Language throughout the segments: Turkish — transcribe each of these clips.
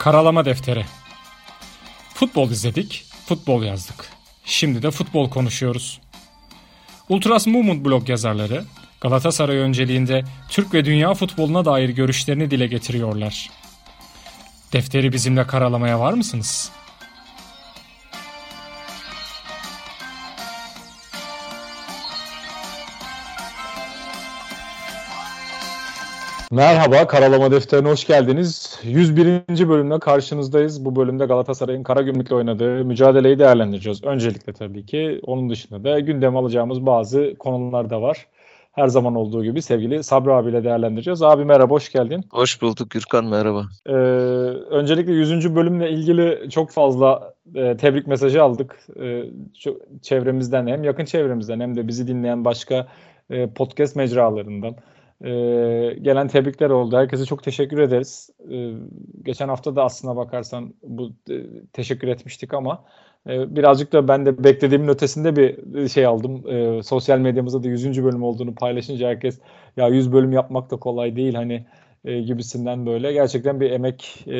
Karalama Defteri Futbol izledik, futbol yazdık. Şimdi de futbol konuşuyoruz. Ultras Movement blog yazarları Galatasaray önceliğinde Türk ve dünya futboluna dair görüşlerini dile getiriyorlar. Defteri bizimle karalamaya var mısınız? Merhaba, Karalama Defteri'ne hoş geldiniz. 101. bölümde karşınızdayız. Bu bölümde Galatasaray'ın Karagümrük'le oynadığı mücadeleyi değerlendireceğiz. Öncelikle tabii ki onun dışında da gündem alacağımız bazı konular da var. Her zaman olduğu gibi sevgili Sabri abiyle değerlendireceğiz. Abi merhaba, hoş geldin. Hoş bulduk Gürkan, merhaba. Ee, öncelikle 100. bölümle ilgili çok fazla e, tebrik mesajı aldık. E, şu, çevremizden hem yakın çevremizden hem de bizi dinleyen başka e, podcast mecralarından e, gelen tebrikler oldu. Herkese çok teşekkür ederiz. E, geçen hafta da aslına bakarsan bu e, teşekkür etmiştik ama e, birazcık da ben de beklediğimin ötesinde bir şey aldım. E, sosyal medyamızda da 100. bölüm olduğunu paylaşınca herkes ya 100 bölüm yapmak da kolay değil hani e, gibisinden böyle. Gerçekten bir emek e,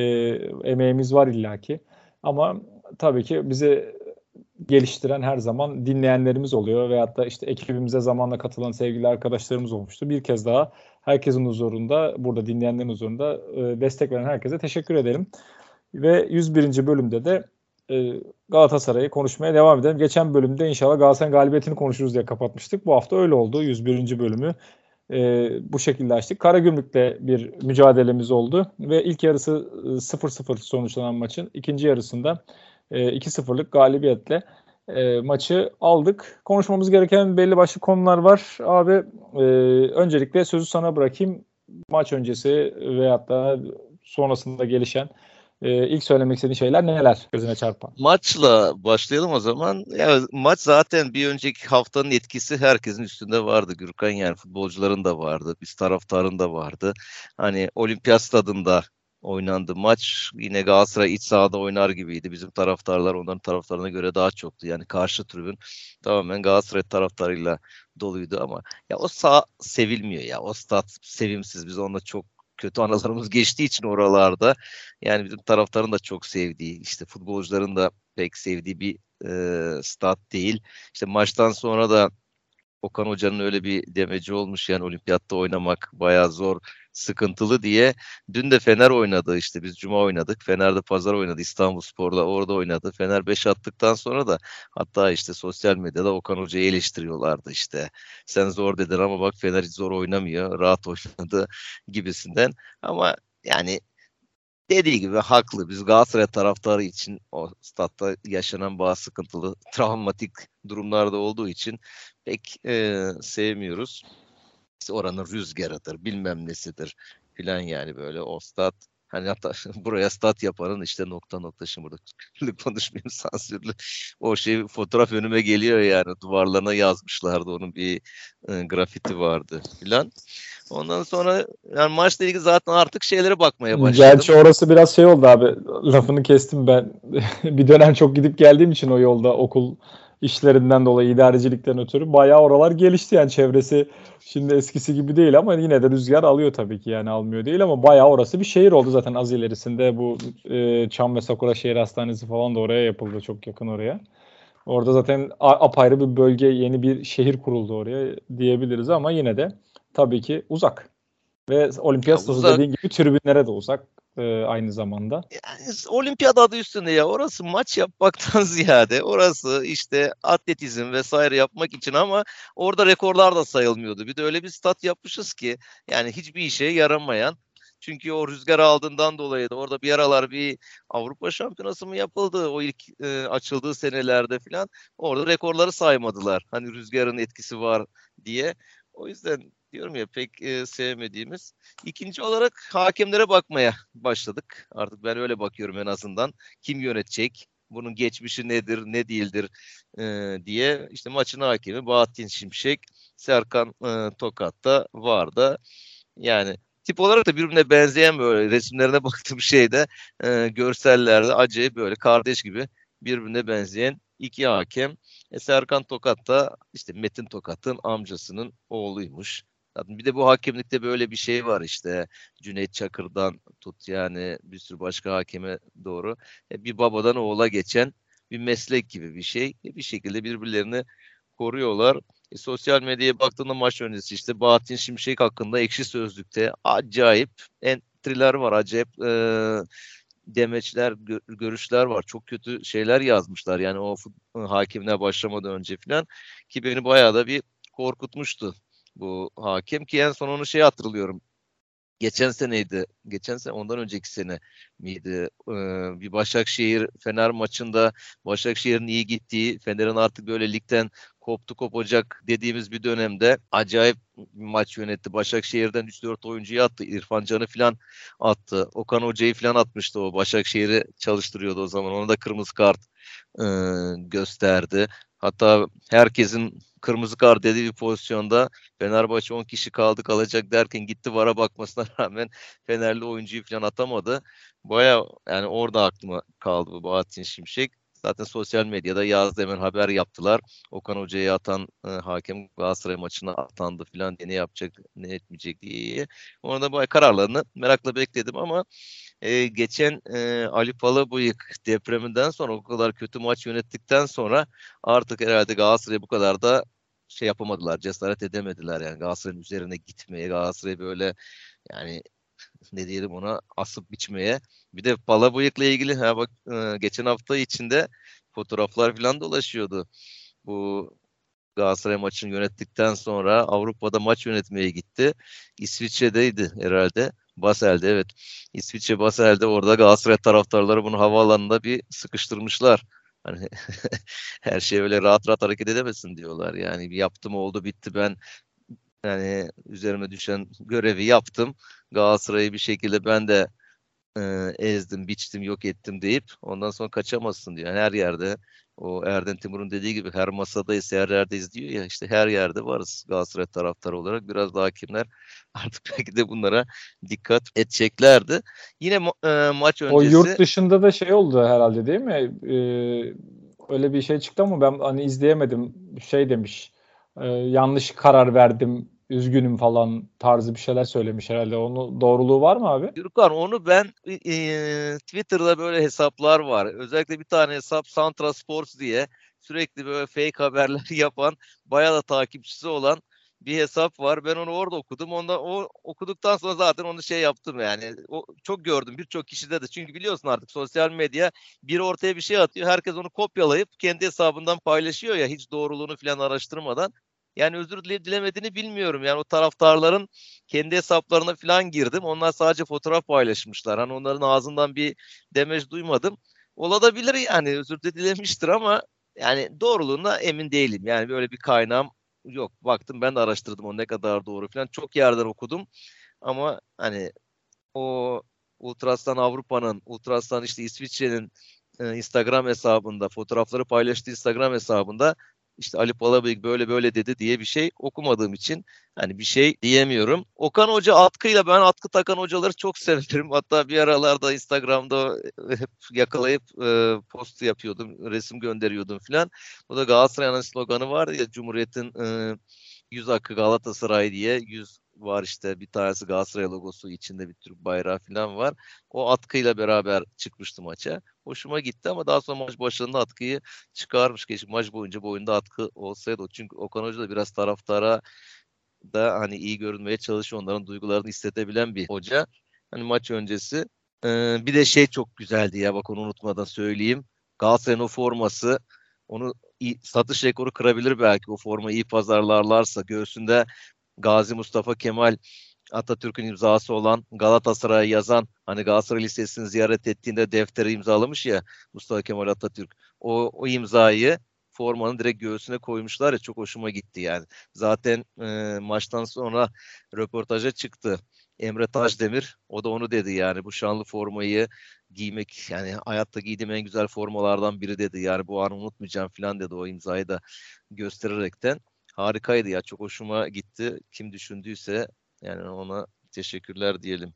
emeğimiz var illaki. Ama tabii ki bizi geliştiren her zaman dinleyenlerimiz oluyor veyahut da işte ekibimize zamanla katılan sevgili arkadaşlarımız olmuştu. Bir kez daha herkesin huzurunda, burada dinleyenlerin huzurunda e, destek veren herkese teşekkür ederim. Ve 101. bölümde de e, Galatasaray'ı konuşmaya devam edelim. Geçen bölümde inşallah Galatasaray galibiyetini konuşuruz diye kapatmıştık. Bu hafta öyle oldu. 101. bölümü e, bu şekilde açtık. Karagümrük'le bir mücadelemiz oldu ve ilk yarısı 0-0 sonuçlanan maçın ikinci yarısında e, 2-0'lık galibiyetle e, maçı aldık. Konuşmamız gereken belli başlı konular var. Abi e, öncelikle sözü sana bırakayım. Maç öncesi veyahut da sonrasında gelişen e, ilk söylemek istediğin şeyler neler gözüne çarpan? Maçla başlayalım o zaman. Ya, maç zaten bir önceki haftanın etkisi herkesin üstünde vardı. Gürkan yani futbolcuların da vardı. Biz taraftarın da vardı. Hani olimpiyat stadında oynandı. Maç yine Galatasaray iç sahada oynar gibiydi. Bizim taraftarlar onların taraftarına göre daha çoktu. Yani karşı tribün tamamen Galatasaray taraftarıyla doluydu ama ya o sağ sevilmiyor ya. O stat sevimsiz. Biz onunla çok kötü anılarımız geçtiği için oralarda yani bizim taraftarın da çok sevdiği işte futbolcuların da pek sevdiği bir e, stat değil. İşte maçtan sonra da Okan Hoca'nın öyle bir demeci olmuş yani olimpiyatta oynamak bayağı zor, sıkıntılı diye. Dün de Fener oynadı işte biz Cuma oynadık. Fener'de Pazar oynadı İstanbul Spor'da orada oynadı. Fener 5 attıktan sonra da hatta işte sosyal medyada Okan Hoca'yı eleştiriyorlardı işte. Sen zor dedin ama bak Fener hiç zor oynamıyor, rahat oynadı gibisinden. Ama yani dediği gibi haklı. Biz Galatasaray taraftarı için o statta yaşanan bazı sıkıntılı, travmatik durumlarda olduğu için pek e, sevmiyoruz. İşte oranın rüzgarıdır, bilmem nesidir filan yani böyle o stat Hani hatta buraya stat yapanın işte nokta nokta şimdi burada konuşmayayım sansürlü. O şey fotoğraf önüme geliyor yani duvarlarına yazmışlardı onun bir e, grafiti vardı filan. Ondan sonra yani maçla ilgili zaten artık şeylere bakmaya başladım. Gerçi orası biraz şey oldu abi. Lafını kestim ben. bir dönem çok gidip geldiğim için o yolda okul işlerinden dolayı idarecilikten ötürü bayağı oralar gelişti. Yani çevresi şimdi eskisi gibi değil ama yine de rüzgar alıyor tabii ki. Yani almıyor değil ama bayağı orası bir şehir oldu zaten az ilerisinde. Bu e, Çam ve Sakura Şehir Hastanesi falan da oraya yapıldı çok yakın oraya. Orada zaten apayrı bir bölge yeni bir şehir kuruldu oraya diyebiliriz ama yine de tabii ki uzak. Ve olimpiyat stadı dediğin gibi tribünlere de uzak e, aynı zamanda. Yani olimpiyat adı üstünde ya orası maç yapmaktan ziyade orası işte atletizm vesaire yapmak için ama orada rekorlar da sayılmıyordu. Bir de öyle bir stat yapmışız ki yani hiçbir işe yaramayan çünkü o rüzgar aldığından dolayı da orada bir aralar bir Avrupa Şampiyonası mı yapıldı o ilk e, açıldığı senelerde falan. Orada rekorları saymadılar. Hani rüzgarın etkisi var diye. O yüzden diyorum ya pek e, sevmediğimiz. İkinci olarak hakemlere bakmaya başladık. Artık ben öyle bakıyorum en azından. Kim yönetecek? Bunun geçmişi nedir, ne değildir e, diye. işte maçın hakemi Bahattin Şimşek, Serkan e, Tokat'ta vardı. Yani tip olarak da birbirine benzeyen böyle resimlerine baktığım şeyde e, görsellerde acayip böyle kardeş gibi birbirine benzeyen iki hakem. E, Serkan Tokat da işte Metin Tokat'ın amcasının oğluymuş Bir de bu hakemlikte böyle bir şey var işte Cüneyt Çakır'dan tut yani bir sürü başka hakeme doğru. E, bir babadan oğula geçen bir meslek gibi bir şey. E, bir şekilde birbirlerini koruyorlar. E, sosyal medyaya baktığında maç öncesi işte Bahattin Şimşek hakkında ekşi sözlükte acayip entry'ler var. Acayip e, demeçler, gö- görüşler var. Çok kötü şeyler yazmışlar. Yani o hakimine başlamadan önce falan ki beni bayağı da bir korkutmuştu bu hakem ki en son onu şey hatırlıyorum. Geçen seneydi. Geçen sene ondan önceki sene miydi? Ee, bir Başakşehir Fener maçında Başakşehir'in iyi gittiği, Fener'in artık böyle ligden koptu kopacak dediğimiz bir dönemde acayip bir maç yönetti. Başakşehir'den 3-4 oyuncuyu attı. İrfan Can'ı falan attı. Okan Hoca'yı falan atmıştı o. Başakşehir'i çalıştırıyordu o zaman. Ona da kırmızı kart e, gösterdi. Hatta herkesin kırmızı kart dediği bir pozisyonda Fenerbahçe 10 kişi kaldı kalacak derken gitti vara bakmasına rağmen Fenerli oyuncuyu falan atamadı. Baya yani orada aklıma kaldı bu Bahattin Şimşek. Zaten sosyal medyada yazdı hemen haber yaptılar. Okan Hoca'ya atan e, hakem Galatasaray maçına atandı falan diye ne yapacak ne etmeyecek diye. Orada bayağı kararlarını merakla bekledim ama e, geçen e, Ali Palabıyık depreminden sonra o kadar kötü maç yönettikten sonra artık herhalde Galatasaray bu kadar da şey yapamadılar, cesaret edemediler yani Galatasaray'ın üzerine gitmeye, Galatasaray böyle yani ne diyelim ona asıp biçmeye. Bir de Palabıyık'la ilgili ha bak e, geçen hafta içinde fotoğraflar falan dolaşıyordu. Bu Galatasaray maçını yönettikten sonra Avrupa'da maç yönetmeye gitti. İsviçre'deydi herhalde. Basel'de evet. İsviçre Basel'de orada Galatasaray taraftarları bunu havaalanında bir sıkıştırmışlar. Hani her şey öyle rahat rahat hareket edemesin diyorlar. Yani yaptım oldu bitti ben yani üzerime düşen görevi yaptım. Galatasaray'ı bir şekilde ben de e, ezdim, biçtim, yok ettim deyip ondan sonra kaçamazsın diyor. Yani her yerde o Erden Timur'un dediği gibi her masadayız, her yerdeyiz diyor ya işte her yerde varız Galatasaray taraftarı olarak. Biraz daha hakimler artık belki de bunlara dikkat edeceklerdi. Yine e, maç öncesi... O yurt dışında da şey oldu herhalde değil mi? Ee, öyle bir şey çıktı ama ben hani izleyemedim. Şey demiş, e, yanlış karar verdim üzgünüm falan tarzı bir şeyler söylemiş herhalde. Onu doğruluğu var mı abi? Gürkan onu ben e, Twitter'da böyle hesaplar var. Özellikle bir tane hesap Santra Sports diye sürekli böyle fake haberler yapan, bayağı da takipçisi olan bir hesap var. Ben onu orada okudum. Onda o okuduktan sonra zaten onu şey yaptım yani. O çok gördüm birçok kişide de. Çünkü biliyorsun artık sosyal medya bir ortaya bir şey atıyor. Herkes onu kopyalayıp kendi hesabından paylaşıyor ya hiç doğruluğunu falan araştırmadan. Yani özür dileyip dilemediğini bilmiyorum. Yani o taraftarların kendi hesaplarına falan girdim. Onlar sadece fotoğraf paylaşmışlar. Hani onların ağzından bir demeç duymadım. Olabilir yani özür de dilemiştir ama yani doğruluğuna emin değilim. Yani böyle bir kaynağım yok. Baktım ben de araştırdım o ne kadar doğru falan. Çok yerden okudum. Ama hani o Ultras'tan Avrupa'nın, Ultras'tan işte İsviçre'nin e, Instagram hesabında, fotoğrafları paylaştığı Instagram hesabında işte Ali Palabıyık böyle böyle dedi diye bir şey okumadığım için hani bir şey diyemiyorum. Okan Hoca atkıyla ben atkı takan hocaları çok severim. Hatta bir aralarda Instagram'da hep yakalayıp e, post yapıyordum, resim gönderiyordum filan. O da Galatasaray'ın sloganı var ya Cumhuriyet'in e, yüz hakkı Galatasaray diye yüz var işte bir tanesi Galatasaray logosu içinde bir Türk bayrağı falan var. O atkıyla beraber çıkmıştı maça. Hoşuma gitti ama daha sonra maç başında atkıyı çıkarmış. Keşke maç boyunca boyunda atkı olsaydı. Çünkü Okan Hoca da biraz taraftara da hani iyi görünmeye çalışıyor. Onların duygularını hissedebilen bir hoca. Hani maç öncesi. Ee, bir de şey çok güzeldi ya bak onu unutmadan söyleyeyim. Galatasaray'ın o forması onu satış rekoru kırabilir belki o forma iyi pazarlarlarsa göğsünde Gazi Mustafa Kemal Atatürk'ün imzası olan Galatasaray'a yazan hani Galatasaray Lisesi'ni ziyaret ettiğinde defteri imzalamış ya Mustafa Kemal Atatürk. O, o imzayı formanın direkt göğsüne koymuşlar ya çok hoşuma gitti yani. Zaten e, maçtan sonra röportaja çıktı. Emre Taşdemir o da onu dedi yani bu şanlı formayı giymek yani hayatta giydiğim en güzel formalardan biri dedi. Yani bu anı unutmayacağım falan dedi o imzayı da göstererekten harikaydı ya. Çok hoşuma gitti. Kim düşündüyse yani ona teşekkürler diyelim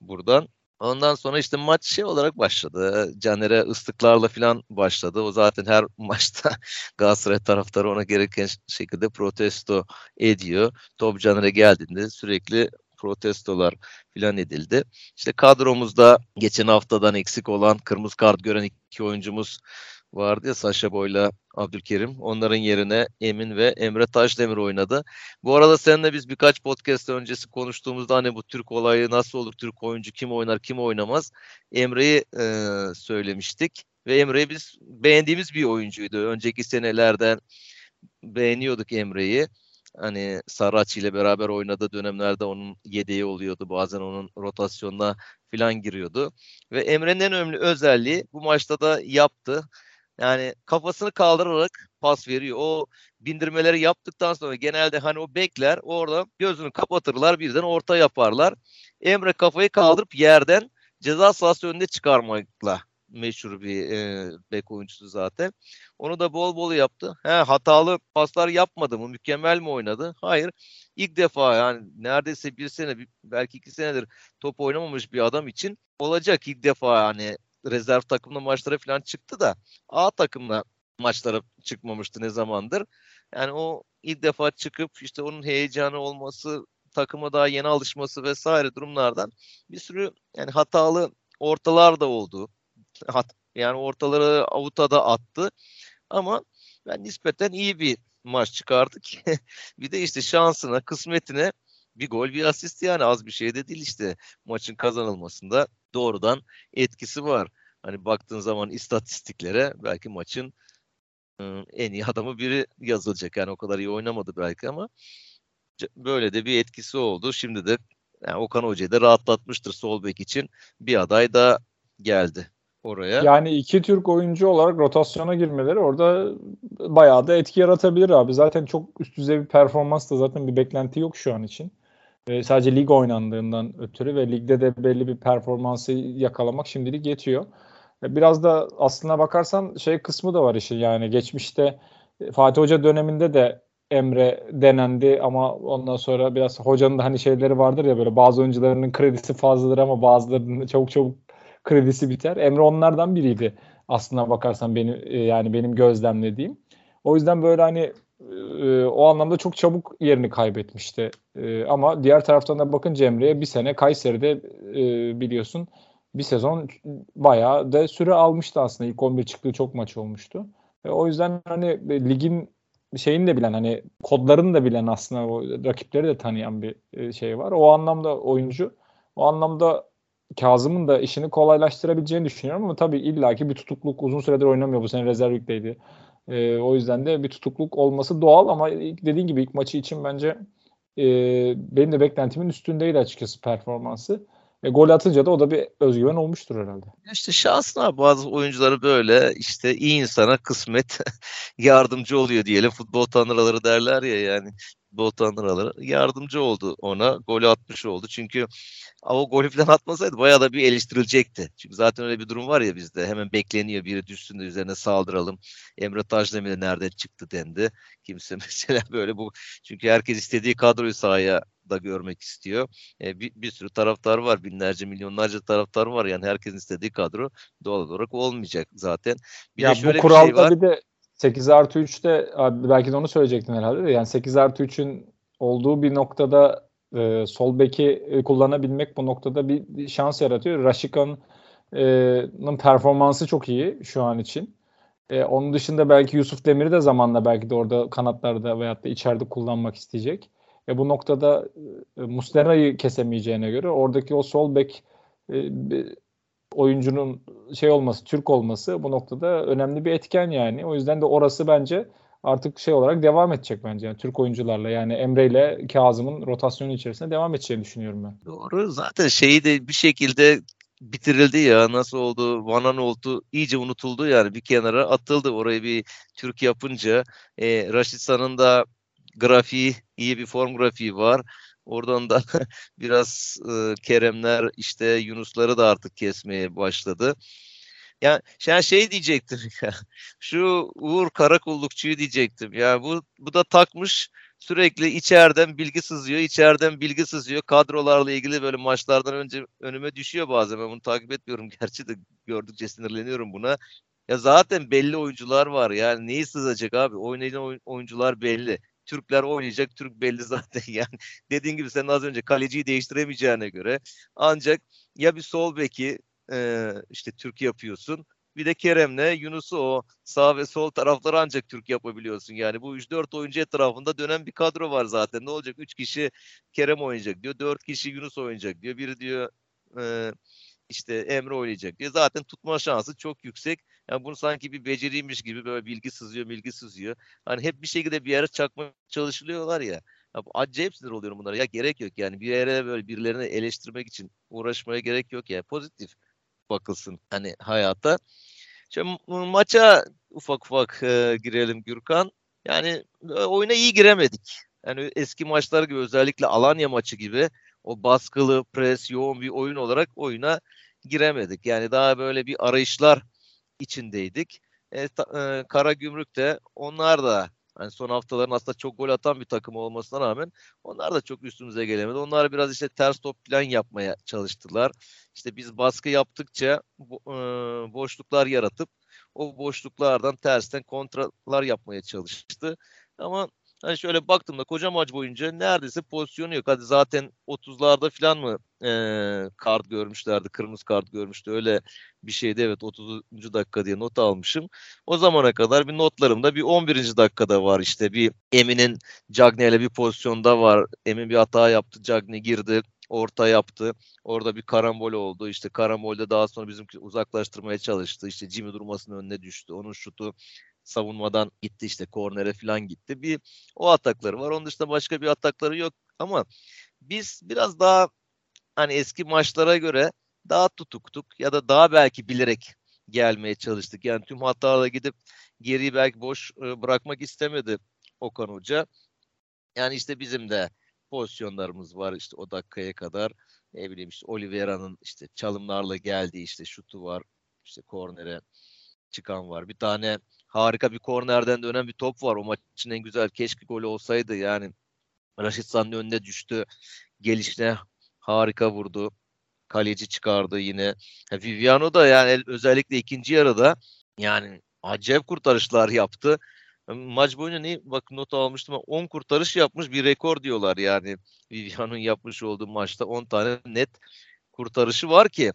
buradan. Ondan sonra işte maç şey olarak başladı. Caner'e ıslıklarla falan başladı. O zaten her maçta Galatasaray taraftarı ona gereken şekilde protesto ediyor. Top Caner'e geldiğinde sürekli protestolar filan edildi. İşte kadromuzda geçen haftadan eksik olan kırmızı kart gören iki oyuncumuz vardı ya Saşa Boy'la Abdülkerim. Onların yerine Emin ve Emre Taşdemir oynadı. Bu arada seninle biz birkaç podcast öncesi konuştuğumuzda hani bu Türk olayı nasıl olur, Türk oyuncu kim oynar, kim oynamaz Emre'yi e, söylemiştik. Ve Emre'yi biz beğendiğimiz bir oyuncuydu. Önceki senelerden beğeniyorduk Emre'yi. Hani Sarraç ile beraber oynadığı dönemlerde onun yedeği oluyordu. Bazen onun rotasyonuna filan giriyordu. Ve Emre'nin en önemli özelliği bu maçta da yaptı. Yani kafasını kaldırarak pas veriyor. O bindirmeleri yaptıktan sonra genelde hani o bekler orada gözünü kapatırlar birden orta yaparlar. Emre kafayı kaldırıp yerden ceza sahası önünde çıkarmakla meşhur bir e, bek oyuncusu zaten. Onu da bol bol yaptı. He, hatalı paslar yapmadı mı? Mükemmel mi oynadı? Hayır. İlk defa yani neredeyse bir sene belki iki senedir top oynamamış bir adam için olacak ilk defa yani rezerv takımla maçlara falan çıktı da A takımla maçlara çıkmamıştı ne zamandır. Yani o ilk defa çıkıp işte onun heyecanı olması, takıma daha yeni alışması vesaire durumlardan bir sürü yani hatalı ortalar da oldu. Hat, yani ortaları avuta da attı. Ama ben nispeten iyi bir maç çıkardık. bir de işte şansına, kısmetine bir gol bir asist yani az bir şey de değil işte maçın kazanılmasında doğrudan etkisi var. Hani baktığın zaman istatistiklere belki maçın ıı, en iyi adamı biri yazılacak. Yani o kadar iyi oynamadı belki ama böyle de bir etkisi oldu. Şimdi de yani Okan Hoca'yı da rahatlatmıştır sol bek için. Bir aday da geldi oraya. Yani iki Türk oyuncu olarak rotasyona girmeleri orada bayağı da etki yaratabilir abi. Zaten çok üst düzey bir performans da zaten bir beklenti yok şu an için. E, sadece lig oynandığından ötürü ve ligde de belli bir performansı yakalamak şimdilik yetiyor. E, biraz da aslına bakarsan şey kısmı da var işin yani geçmişte e, Fatih Hoca döneminde de Emre denendi ama ondan sonra biraz hocanın da hani şeyleri vardır ya böyle bazı oyuncularının kredisi fazladır ama bazılarının çabuk çabuk kredisi biter. Emre onlardan biriydi aslına bakarsan benim yani benim gözlemlediğim. O yüzden böyle hani e, o anlamda çok çabuk yerini kaybetmişti. E, ama diğer taraftan da bakın Cemre'ye bir sene Kayseri'de e, biliyorsun bir sezon bayağı da süre almıştı aslında. İlk 11 çıktığı çok maç olmuştu. E, o yüzden hani e, ligin şeyini de bilen hani kodlarını da bilen aslında o rakipleri de tanıyan bir e, şey var. O anlamda oyuncu o anlamda Kazım'ın da işini kolaylaştırabileceğini düşünüyorum ama tabii illaki bir tutukluk uzun süredir oynamıyor bu sene rezerv ligdeydi. E, o yüzden de bir tutukluk olması doğal ama dediğin gibi ilk maçı için bence e, benim de beklentimin üstündeydi açıkçası performansı. E, gol atınca da o da bir özgüven olmuştur herhalde. İşte şansına bazı oyuncuları böyle işte iyi insana kısmet yardımcı oluyor diyelim. Futbol tanrıları derler ya yani futbol tanrıları yardımcı oldu ona. Golü atmış oldu. Çünkü o golü falan atmasaydı bayağı da bir eleştirilecekti. Çünkü zaten öyle bir durum var ya bizde. Hemen bekleniyor biri düşsün de üzerine saldıralım. Emre Taşdemir de nereden çıktı dendi. Kimse mesela böyle bu çünkü herkes istediği kadroyu sahaya da görmek istiyor. E, bir, bir sürü taraftar var. Binlerce, milyonlarca taraftar var. Yani herkesin istediği kadro doğal olarak olmayacak zaten. Bir ya de şöyle bu kuralda bir, şey var. bir de 8 artı 3'te abi belki de onu söyleyecektin herhalde de yani 8 artı 3'ün olduğu bir noktada e, sol beki e, kullanabilmek bu noktada bir şans yaratıyor. Raşika'nın performansı çok iyi şu an için. E, onun dışında belki Yusuf Demir'i de zamanla belki de orada kanatlarda veyahut da içeride kullanmak isteyecek. E, bu noktada e, Muslera'yı kesemeyeceğine göre oradaki o sol bek e, oyuncunun şey olması, Türk olması bu noktada önemli bir etken yani. O yüzden de orası bence artık şey olarak devam edecek bence. Yani Türk oyuncularla yani Emre ile Kazım'ın rotasyonu içerisinde devam edeceğini düşünüyorum ben. Doğru. Zaten şeyi de bir şekilde bitirildi ya nasıl oldu Vanan oldu iyice unutuldu yani bir kenara atıldı orayı bir Türk yapınca e, Raşit San'ın da grafiği iyi bir form grafiği var oradan da biraz e, Keremler işte Yunusları da artık kesmeye başladı yani yani şey diyecektim ya. Şu Uğur Karakullukçuyu diyecektim. Ya bu bu da takmış sürekli içeriden bilgi sızıyor, içeriden bilgi sızıyor. Kadrolarla ilgili böyle maçlardan önce önüme düşüyor bazen. Ben bunu takip etmiyorum. Gerçi de gördükçe sinirleniyorum buna. Ya zaten belli oyuncular var. Yani neyi sızacak abi? Oynayan oyuncular belli. Türkler oynayacak. Türk belli zaten. Yani dediğin gibi sen az önce kaleciyi değiştiremeyeceğine göre ancak ya bir sol beki e, işte Türk yapıyorsun bir de Kerem'le Yunus'u o sağ ve sol tarafları ancak Türk yapabiliyorsun. Yani bu 3-4 oyuncu etrafında dönen bir kadro var zaten. Ne olacak? 3 kişi Kerem oynayacak diyor. 4 kişi Yunus oynayacak diyor. Biri diyor e, işte Emre oynayacak diyor. Zaten tutma şansı çok yüksek. Yani bunu sanki bir beceriymiş gibi böyle bilgi sızıyor, bilgi sızıyor. Hani hep bir şekilde bir yere çakma çalışılıyorlar ya. ya bu acayip sinir oluyorum bunlara. Ya gerek yok yani bir yere böyle birilerini eleştirmek için uğraşmaya gerek yok ya. Pozitif bakılsın hani hayata. Şimdi maça ufak ufak e, girelim Gürkan. Yani e, oyuna iyi giremedik. Yani eski maçlar gibi özellikle Alanya maçı gibi o baskılı, pres, yoğun bir oyun olarak oyuna giremedik. Yani daha böyle bir arayışlar içindeydik. E, ta, e, Kara Gümrük de onlar da yani son haftaların aslında çok gol atan bir takım olmasına rağmen onlar da çok üstümüze gelemedi. Onlar biraz işte ters top plan yapmaya çalıştılar. İşte biz baskı yaptıkça bo, e, boşluklar yaratıp o boşluklardan tersten kontralar yapmaya çalıştı. Ama Hani şöyle baktığımda koca maç boyunca neredeyse pozisyonu yok. Hadi zaten 30'larda falan mı e, kart görmüşlerdi, kırmızı kart görmüştü. Öyle bir şeydi evet 30. dakika diye not almışım. O zamana kadar bir notlarımda bir 11. dakikada var işte bir Emin'in Cagney ile bir pozisyonda var. Emin bir hata yaptı, Cagney girdi orta yaptı. Orada bir karambol oldu. İşte karambolde daha sonra bizimki uzaklaştırmaya çalıştı. İşte Jimmy durmasının önüne düştü. Onun şutu savunmadan gitti işte kornere falan gitti. Bir o atakları var. Onun dışında başka bir atakları yok ama biz biraz daha hani eski maçlara göre daha tutuktuk ya da daha belki bilerek gelmeye çalıştık. Yani tüm hatalarla gidip geriyi belki boş e, bırakmak istemedi Okan Hoca. Yani işte bizim de pozisyonlarımız var işte o dakikaya kadar. Ne bileyim işte Oliveira'nın işte çalımlarla geldiği işte şutu var. işte kornere çıkan var. Bir tane harika bir kornerden dönen bir top var. O maçın en güzel keşke golü olsaydı yani. Raşit San'ın önüne düştü. Gelişine harika vurdu. Kaleci çıkardı yine. Viviano da yani özellikle ikinci yarıda yani acayip kurtarışlar yaptı. Maç boyunca ne bak not almıştım 10 kurtarış yapmış bir rekor diyorlar yani. Viviano'nun yapmış olduğu maçta 10 tane net kurtarışı var ki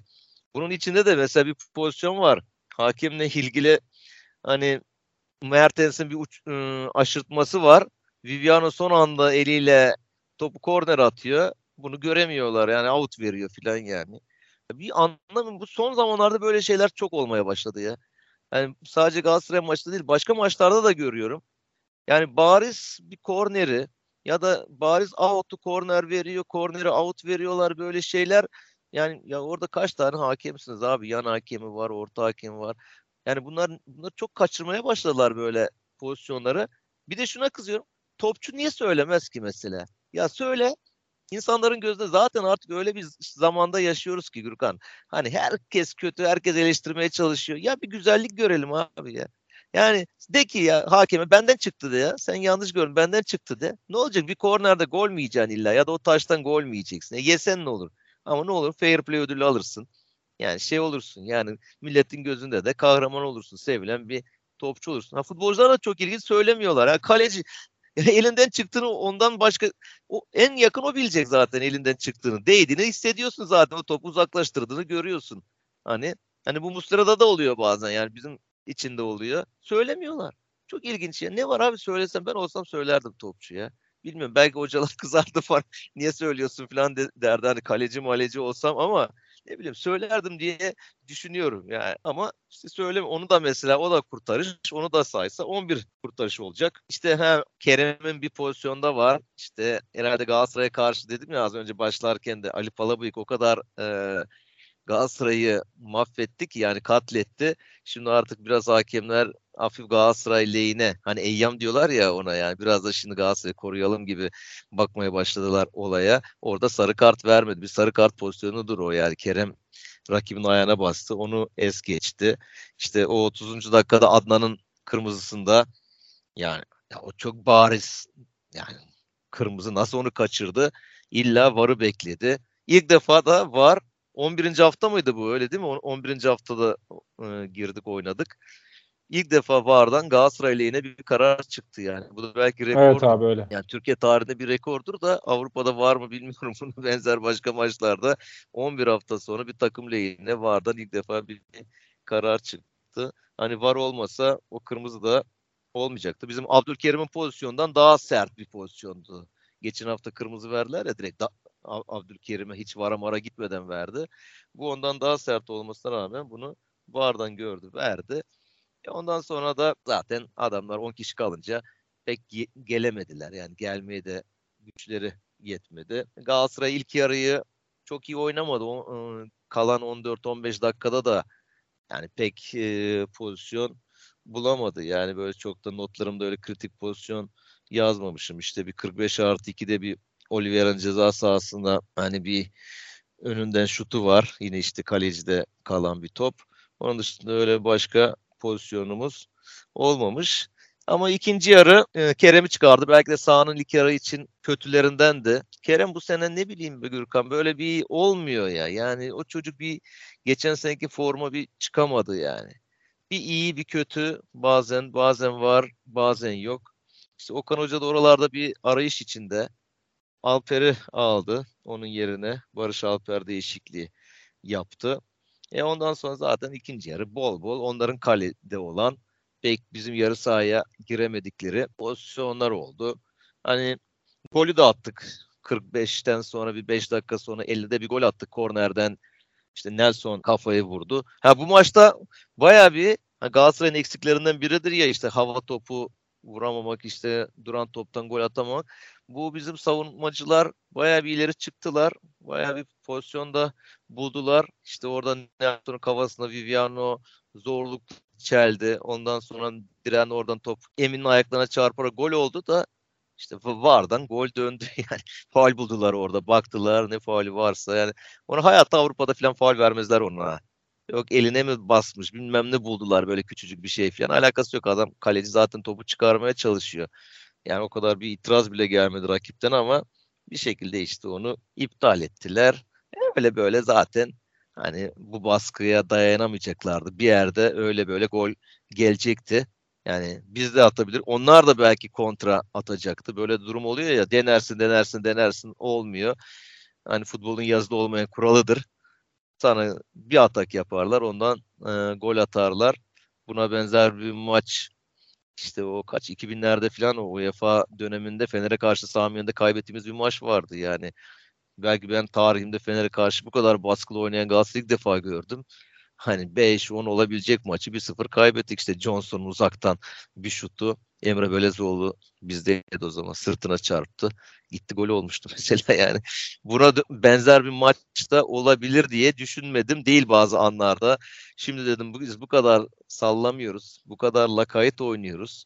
bunun içinde de mesela bir pozisyon var. Hakemle ilgili hani Mertens'in bir uç, ıı, aşırtması var. Viviano son anda eliyle topu korner atıyor. Bunu göremiyorlar yani out veriyor filan yani. Bir anlamı bu son zamanlarda böyle şeyler çok olmaya başladı ya. Yani sadece Galatasaray maçta değil başka maçlarda da görüyorum. Yani bariz bir korneri ya da bariz out'u korner veriyor, korneri out veriyorlar böyle şeyler. Yani ya orada kaç tane hakemsiniz abi? Yan hakemi var, orta hakemi var. Yani bunlar bunlar çok kaçırmaya başladılar böyle pozisyonları. Bir de şuna kızıyorum. Topçu niye söylemez ki mesela? Ya söyle. İnsanların gözünde zaten artık öyle bir zamanda yaşıyoruz ki Gürkan. Hani herkes kötü, herkes eleştirmeye çalışıyor. Ya bir güzellik görelim abi ya. Yani de ki ya hakeme benden çıktı de ya. Sen yanlış gördün benden çıktı de. Ne olacak bir kornerde gol mü yiyeceksin illa ya da o taştan gol mü yiyeceksin? E, yesen ne olur? Ama ne olur fair play ödülü alırsın. Yani şey olursun yani milletin gözünde de kahraman olursun. Sevilen bir topçu olursun. Ha, futbolcular da çok ilginç söylemiyorlar. Ha, kaleci elinden çıktığını ondan başka o en yakın o bilecek zaten elinden çıktığını. Değdiğini hissediyorsun zaten. O topu uzaklaştırdığını görüyorsun. Hani hani bu Muslera'da da oluyor bazen yani bizim içinde oluyor. Söylemiyorlar. Çok ilginç ya. Ne var abi söylesem ben olsam söylerdim topçuya. Bilmiyorum belki hocalar kızardı falan. Niye söylüyorsun falan derdi. Hani kaleci maleci olsam ama ne bileyim söylerdim diye düşünüyorum yani ama işte söyleme onu da mesela o da kurtarış onu da saysa 11 kurtarış olacak. İşte ha Kerem'in bir pozisyonda var. İşte herhalde Galatasaray'a karşı dedim ya az önce başlarken de Ali Palabıyık o kadar e, Galatasaray'ı mahvetti ki yani katletti. Şimdi artık biraz hakemler hafif Galatasaray lehine hani eyyam diyorlar ya ona yani biraz da şimdi Galatasaray'ı koruyalım gibi bakmaya başladılar olaya. Orada sarı kart vermedi. Bir sarı kart pozisyonudur o yani. Kerem rakibin ayağına bastı. Onu es geçti. İşte o 30. dakikada Adnan'ın kırmızısında yani ya o çok bariz yani kırmızı. Nasıl onu kaçırdı? İlla VAR'ı bekledi. İlk defa da VAR 11. hafta mıydı bu öyle değil mi? 11. haftada e, girdik oynadık. İlk defa VAR'dan Galatasaray lehine bir karar çıktı yani. Bu da belki rekor. Evet abi öyle. Yani Türkiye tarihinde bir rekordur da Avrupa'da var mı bilmiyorum. Bunun benzer başka maçlarda 11 hafta sonra bir takım lehine VAR'dan ilk defa bir karar çıktı. Hani VAR olmasa o kırmızı da olmayacaktı. Bizim Abdülkerim'in pozisyondan daha sert bir pozisyondu. Geçen hafta kırmızı verdiler ya direkt Abdülkerim'e hiç vara mara gitmeden verdi. Bu ondan daha sert olmasına rağmen bunu VAR'dan gördü, verdi. E ondan sonra da zaten adamlar 10 kişi kalınca pek gelemediler. Yani gelmeye de güçleri yetmedi. Galatasaray ilk yarıyı çok iyi oynamadı. O, ıı, kalan 14-15 dakikada da yani pek e, pozisyon bulamadı. Yani böyle çok da notlarımda öyle kritik pozisyon yazmamışım. İşte bir 45 artı 2'de bir Oliveira'nın ceza sahasında hani bir önünden şutu var. Yine işte kalecide kalan bir top. Onun dışında öyle başka pozisyonumuz olmamış. Ama ikinci yarı e, Kerem'i çıkardı. Belki de sahanın ilk yarı için kötülerinden de. Kerem bu sene ne bileyim be Gürkan böyle bir olmuyor ya. Yani o çocuk bir geçen seneki forma bir çıkamadı yani. Bir iyi bir kötü bazen bazen var bazen yok. İşte Okan Hoca da oralarda bir arayış içinde. Alper'i aldı onun yerine. Barış Alper değişikliği yaptı. E ondan sonra zaten ikinci yarı bol bol onların kalede olan pek bizim yarı sahaya giremedikleri pozisyonlar oldu. Hani golü de attık. 45'ten sonra bir 5 dakika sonra 50'de bir gol attık kornerden. İşte Nelson kafayı vurdu. Ha bu maçta baya bir Galatasaray'ın eksiklerinden biridir ya işte hava topu vuramamak işte duran toptan gol atamamak. Bu bizim savunmacılar bayağı bir ileri çıktılar. Bayağı bir pozisyonda buldular. İşte oradan Nelson kafasına Viviano zorluk çeldi. Ondan sonra diren oradan top Emin'in ayaklarına çarparak gol oldu da işte vardan gol döndü yani. Faal buldular orada. Baktılar ne faali varsa yani. Onu hayatta Avrupa'da falan faal vermezler ona. Yok eline mi basmış bilmem ne buldular böyle küçücük bir şey falan. Alakası yok adam kaleci zaten topu çıkarmaya çalışıyor. Yani o kadar bir itiraz bile gelmedi rakipten ama bir şekilde işte onu iptal ettiler. Öyle böyle zaten hani bu baskıya dayanamayacaklardı. Bir yerde öyle böyle gol gelecekti. Yani biz de atabilir. Onlar da belki kontra atacaktı. Böyle durum oluyor ya denersin denersin denersin olmuyor. Hani futbolun yazılı olmayan kuralıdır. Sana bir atak yaparlar ondan e, gol atarlar. Buna benzer bir maç işte o kaç 2000'lerde falan o UEFA döneminde Fener'e karşı Sami kaybettiğimiz bir maç vardı yani. Belki ben tarihimde Fener'e karşı bu kadar baskılı oynayan Galatasaray'ı ilk defa gördüm. Hani 5-10 olabilecek maçı 1-0 kaybettik. işte Johnson uzaktan bir şutu. Emre Belezoğlu bizdeydi o zaman sırtına çarptı. Gitti gol olmuştu mesela yani. Buna benzer bir maçta olabilir diye düşünmedim değil bazı anlarda. Şimdi dedim biz bu kadar sallamıyoruz. Bu kadar lakayt oynuyoruz.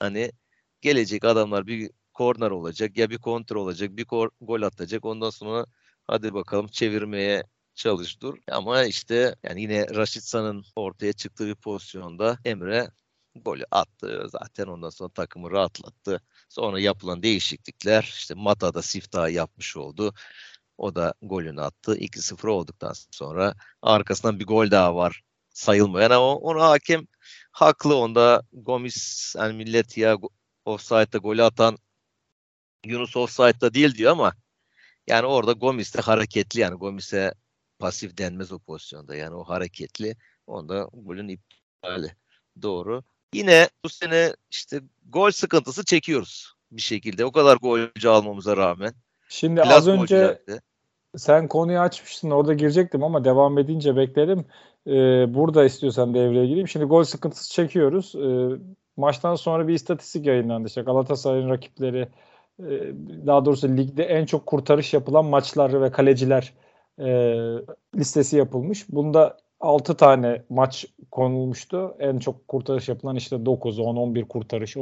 Hani gelecek adamlar bir korner olacak ya bir kontrol olacak bir gol atacak ondan sonra hadi bakalım çevirmeye çalış dur. Ama işte yani yine Raşitsa'nın ortaya çıktığı bir pozisyonda Emre golü attı. Zaten ondan sonra takımı rahatlattı. Sonra yapılan değişiklikler işte Mata da siftah yapmış oldu. O da golünü attı. 2-0 olduktan sonra arkasından bir gol daha var sayılmayan ama onu hakem haklı onda Gomis yani millet ya offside'da golü atan Yunus offside'da değil diyor ama yani orada Gomis de hareketli yani Gomis'e pasif denmez o pozisyonda. Yani o hareketli. Onda golün iptali. Doğru. Yine bu sene işte gol sıkıntısı çekiyoruz bir şekilde. O kadar golcü almamıza rağmen. Şimdi Biraz az önce sen konuyu açmıştın orada girecektim ama devam edince bekledim. Ee, burada istiyorsan devreye gireyim. Şimdi gol sıkıntısı çekiyoruz. Ee, maçtan sonra bir istatistik yayınlandı. İşte Galatasaray'ın rakipleri e, daha doğrusu ligde en çok kurtarış yapılan maçlar ve kaleciler e, listesi yapılmış. Bunda 6 tane maç konulmuştu. En çok kurtarış yapılan işte 9, 10, 11 kurtarış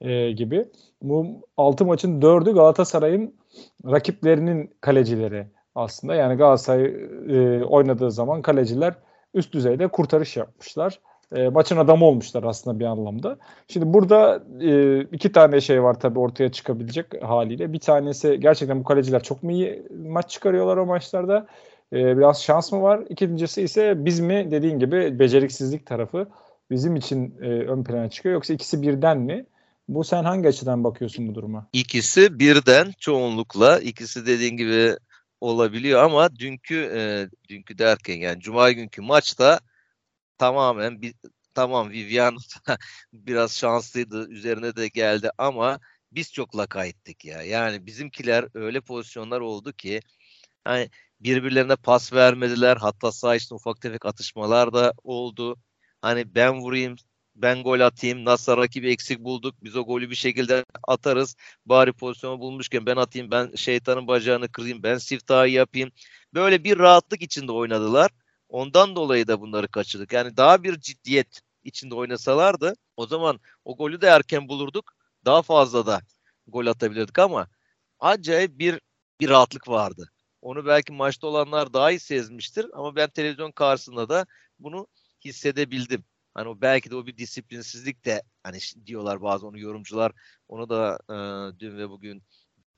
e, gibi. Bu 6 maçın 4'ü Galatasaray'ın rakiplerinin kalecileri aslında. Yani Galatasaray e, oynadığı zaman kaleciler üst düzeyde kurtarış yapmışlar. e, maçın adamı olmuşlar aslında bir anlamda. Şimdi burada e, iki tane şey var tabii ortaya çıkabilecek haliyle. Bir tanesi gerçekten bu kaleciler çok mu iyi maç çıkarıyorlar o maçlarda? E, biraz şans mı var? İkincisi ise biz mi dediğin gibi beceriksizlik tarafı bizim için e, ön plana çıkıyor yoksa ikisi birden mi? Bu sen hangi açıdan bakıyorsun bu duruma? İkisi birden çoğunlukla ikisi dediğin gibi olabiliyor ama dünkü e, dünkü derken yani cuma günkü maçta tamamen bir tamam Vivian biraz şanslıydı üzerine de geldi ama biz çok lakayttık ya. Yani bizimkiler öyle pozisyonlar oldu ki hani birbirlerine pas vermediler. Hatta sağ içinde ufak tefek atışmalar da oldu. Hani ben vurayım, ben gol atayım. Nasıl rakibi eksik bulduk. Biz o golü bir şekilde atarız. Bari pozisyonu bulmuşken ben atayım, ben şeytanın bacağını kırayım, ben siftahı yapayım. Böyle bir rahatlık içinde oynadılar. Ondan dolayı da bunları kaçırdık. Yani daha bir ciddiyet içinde oynasalardı o zaman o golü de erken bulurduk. Daha fazla da gol atabilirdik ama acayip bir bir rahatlık vardı. Onu belki maçta olanlar daha iyi sezmiştir ama ben televizyon karşısında da bunu hissedebildim. Hani o belki de o bir disiplinsizlik de hani diyorlar bazı onu yorumcular onu da e, dün ve bugün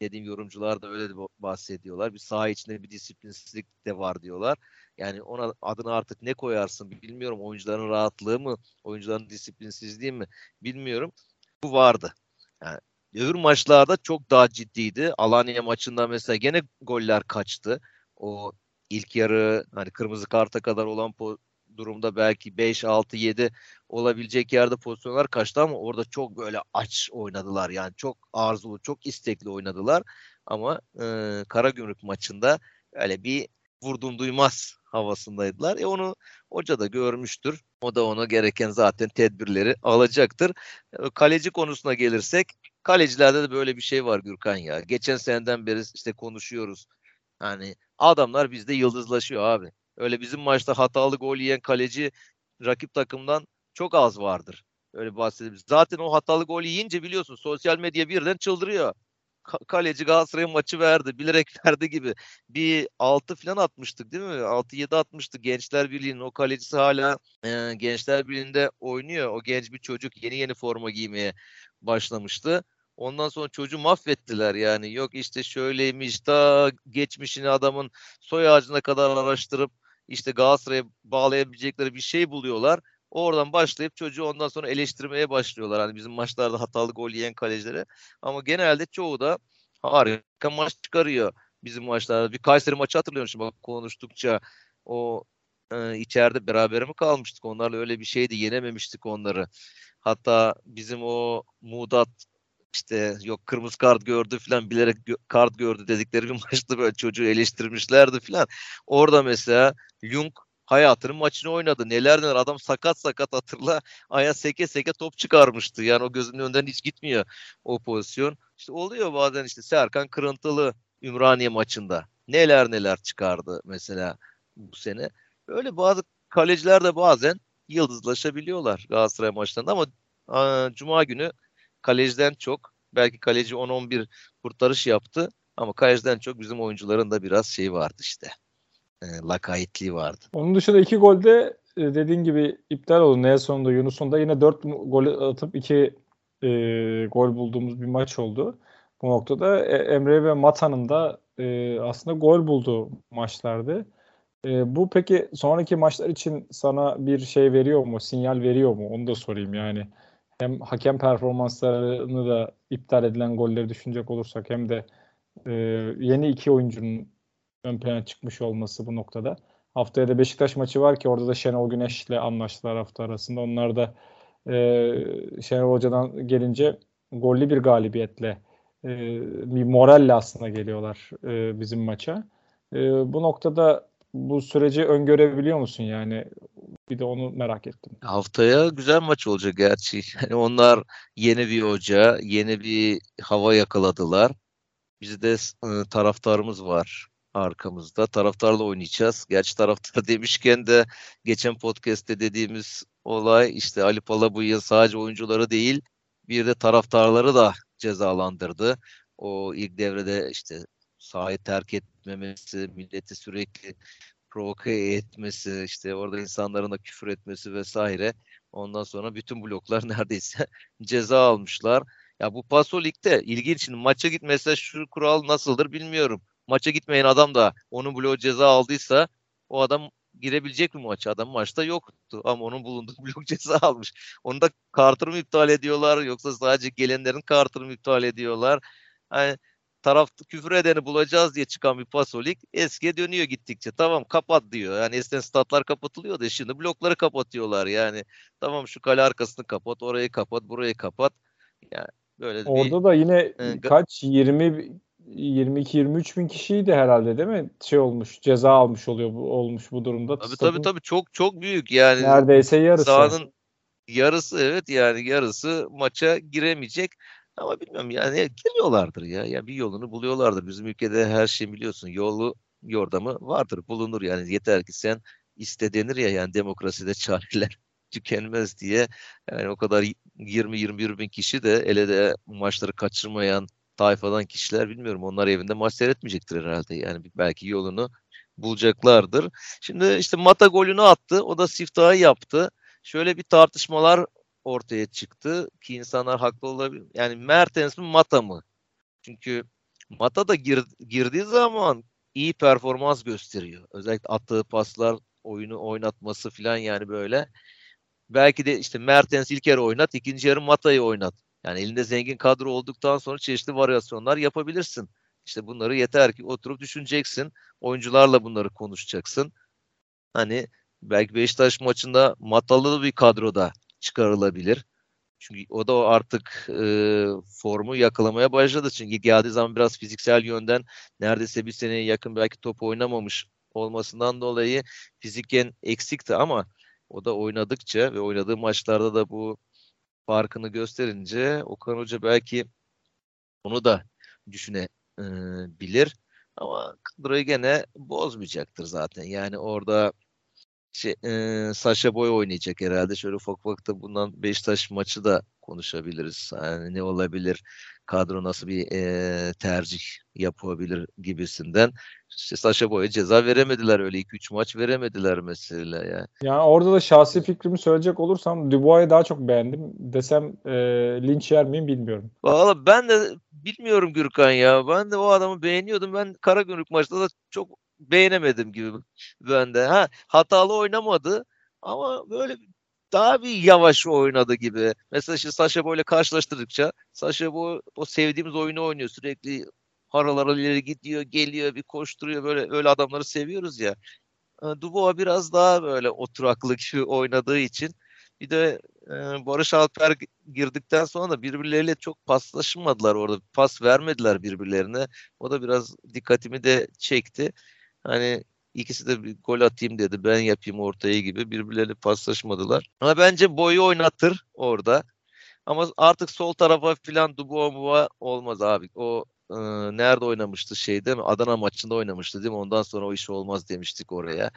dediğim yorumcular da öyle de bahsediyorlar. Bir saha içinde bir disiplinsizlik de var diyorlar. Yani ona adını artık ne koyarsın bilmiyorum. Oyuncuların rahatlığı mı, oyuncuların disiplinsizliği mi bilmiyorum. Bu vardı. Yani öbür maçlarda çok daha ciddiydi. Alanya maçında mesela gene goller kaçtı. O ilk yarı hani kırmızı karta kadar olan durumda belki 5, 6, 7 olabilecek yerde pozisyonlar kaçtı ama orada çok böyle aç oynadılar. Yani çok arzulu, çok istekli oynadılar. Ama e, Karagümrük maçında öyle bir vurdum duymaz havasındaydılar. E onu hoca da görmüştür. O da ona gereken zaten tedbirleri alacaktır. E, kaleci konusuna gelirsek kalecilerde de böyle bir şey var Gürkan ya. Geçen seneden beri işte konuşuyoruz. Yani adamlar bizde yıldızlaşıyor abi. Öyle bizim maçta hatalı gol yiyen kaleci rakip takımdan çok az vardır. Öyle bahsedebiliriz. Zaten o hatalı gol yiyince biliyorsun sosyal medya birden çıldırıyor. Ka- kaleci Galatasaray'ın maçı verdi. Bilerek verdi gibi. Bir 6 falan atmıştık değil mi? 6-7 atmıştık. Gençler Birliği'nin o kalecisi hala e, Gençler Birliği'nde oynuyor. O genç bir çocuk yeni yeni forma giymeye başlamıştı. Ondan sonra çocuğu mahvettiler yani. Yok işte şöyleymiş ta geçmişini adamın soy ağacına kadar araştırıp işte Galatasaray'a bağlayabilecekleri bir şey buluyorlar. Oradan başlayıp çocuğu ondan sonra eleştirmeye başlıyorlar. Hani bizim maçlarda hatalı gol yiyen kalecilere. Ama genelde çoğu da harika maç çıkarıyor bizim maçlarda. Bir Kayseri maçı hatırlıyorum şimdi bak konuştukça. O e, içeride beraber mi kalmıştık? Onlarla öyle bir şeydi. Yenememiştik onları. Hatta bizim o Mudat işte yok kırmızı kart gördü falan bilerek gö- kart gördü dedikleri bir maçta böyle çocuğu eleştirmişlerdi falan. Orada mesela Jung hayatının maçını oynadı. Neler neler adam sakat sakat hatırla aya seke seke top çıkarmıştı. Yani o gözümün önünden hiç gitmiyor o pozisyon. İşte oluyor bazen işte Serkan Kırıntılı Ümraniye maçında. Neler neler çıkardı mesela bu sene. Öyle bazı kaleciler de bazen yıldızlaşabiliyorlar Galatasaray maçlarında ama a, Cuma günü kaleciden çok belki kaleci 10-11 kurtarış yaptı ama kaleciden çok bizim oyuncuların da biraz şey vardı işte. E, lakaytliği vardı. Onun dışında iki golde e, dediğin gibi iptal oldu. Nelson'da Yunus'un da yine 4 gol atıp 2 e, gol bulduğumuz bir maç oldu. Bu noktada e, Emre ve Mata'nın da e, aslında gol bulduğu maçlardı. E, bu peki sonraki maçlar için sana bir şey veriyor mu? Sinyal veriyor mu? Onu da sorayım yani hem hakem performanslarını da iptal edilen golleri düşünecek olursak hem de e, yeni iki oyuncunun ön plana çıkmış olması bu noktada. Haftaya da Beşiktaş maçı var ki orada da Şenol Güneş'le anlaştılar hafta arasında. Onlar da e, Şenol Hoca'dan gelince gollü bir galibiyetle e, bir moralle aslında geliyorlar e, bizim maça. E, bu noktada bu süreci öngörebiliyor musun yani? Bir de onu merak ettim. Haftaya güzel maç olacak gerçi. Yani onlar yeni bir hoca, yeni bir hava yakaladılar. Bizde e, taraftarımız var arkamızda. Taraftarla oynayacağız. Gerçi taraftar demişken de geçen podcast'te dediğimiz olay işte Ali Palabıyık sadece oyuncuları değil bir de taraftarları da cezalandırdı. O ilk devrede işte sahayı terk etmemesi, milleti sürekli provoke etmesi, işte orada insanların da küfür etmesi vesaire. Ondan sonra bütün bloklar neredeyse ceza almışlar. Ya bu Paso Lig'de ilginç. Şimdi maça git mesela şu kural nasıldır bilmiyorum. Maça gitmeyen adam da onun bloğu ceza aldıysa o adam girebilecek mi maça? Adam maçta yoktu ama onun bulunduğu blok ceza almış. Onu da kartını mı iptal ediyorlar yoksa sadece gelenlerin kartını mı iptal ediyorlar? Yani taraf küfür edeni bulacağız diye çıkan bir pasolik eskiye dönüyor gittikçe. Tamam kapat diyor. Yani eskiden statlar kapatılıyor da şimdi blokları kapatıyorlar. Yani tamam şu kale arkasını kapat, orayı kapat, burayı kapat. Yani böyle Orada bir, da yine e, kaç 20 22-23 bin kişiydi herhalde değil mi? Şey olmuş, ceza almış oluyor bu olmuş bu durumda. Tabii Stadın tabii tabii çok çok büyük yani. Neredeyse yarısı. Sahanın yarısı evet yani yarısı maça giremeyecek. Ama bilmiyorum yani giriyorlardır ya. Ya bir yolunu buluyorlardır. Bizim ülkede her şey biliyorsun. Yolu yordamı vardır, bulunur yani. Yeter ki sen iste denir ya yani demokraside çareler tükenmez diye. Yani o kadar 20-21 bin kişi de ele de maçları kaçırmayan tayfadan kişiler bilmiyorum. Onlar evinde maç seyretmeyecektir herhalde. Yani belki yolunu bulacaklardır. Şimdi işte Mata golünü attı. O da siftahı yaptı. Şöyle bir tartışmalar ortaya çıktı ki insanlar haklı olabilir. Yani Mertens mi Mata mı? Çünkü Mata da gir, girdiği zaman iyi performans gösteriyor. Özellikle attığı paslar, oyunu oynatması falan yani böyle. Belki de işte Mertens ilk yarı oynat, ikinci yarı Mata'yı oynat. Yani elinde zengin kadro olduktan sonra çeşitli varyasyonlar yapabilirsin. İşte bunları yeter ki oturup düşüneceksin. Oyuncularla bunları konuşacaksın. Hani belki Beşiktaş maçında Matalı bir kadroda çıkarılabilir. Çünkü o da artık e, formu yakalamaya başladı. Çünkü geldiği zaman biraz fiziksel yönden neredeyse bir seneye yakın belki top oynamamış olmasından dolayı fiziken eksikti ama o da oynadıkça ve oynadığı maçlarda da bu farkını gösterince Okan Hoca belki onu da düşünebilir. Ama kadroyu gene bozmayacaktır zaten. Yani orada şey, e, Sasha Boy oynayacak herhalde. Şöyle ufak ufak da bundan Beşiktaş maçı da konuşabiliriz. Yani ne olabilir? Kadro nasıl bir e, tercih yapabilir gibisinden. İşte Sasha Boy'a ceza veremediler öyle 2-3 maç veremediler mesela ya. Yani orada da şahsi fikrimi söyleyecek olursam Dubois'u daha çok beğendim. Desem e, linç yer miyim bilmiyorum. Valla ben de bilmiyorum Gürkan ya. Ben de o adamı beğeniyordum. Ben Karagümrük maçta da çok beğenemedim gibi ben de. Ha, hatalı oynamadı ama böyle daha bir yavaş oynadı gibi. Mesela işte Sasha Boy'la karşılaştırdıkça Sasha Boy o sevdiğimiz oyunu oynuyor. Sürekli haralara ileri gidiyor, geliyor, bir koşturuyor. Böyle öyle adamları seviyoruz ya. Dubois biraz daha böyle oturaklı gibi oynadığı için bir de e, Barış Alper girdikten sonra da birbirleriyle çok paslaşmadılar orada. Pas vermediler birbirlerine. O da biraz dikkatimi de çekti. Hani ikisi de bir gol atayım dedi. Ben yapayım ortaya gibi birbirleriyle paslaşmadılar. Ama bence boyu oynatır orada. Ama artık sol tarafa filan Dubois olmaz abi. O e, nerede oynamıştı şey değil mi? Adana maçında oynamıştı değil mi? Ondan sonra o iş olmaz demiştik oraya.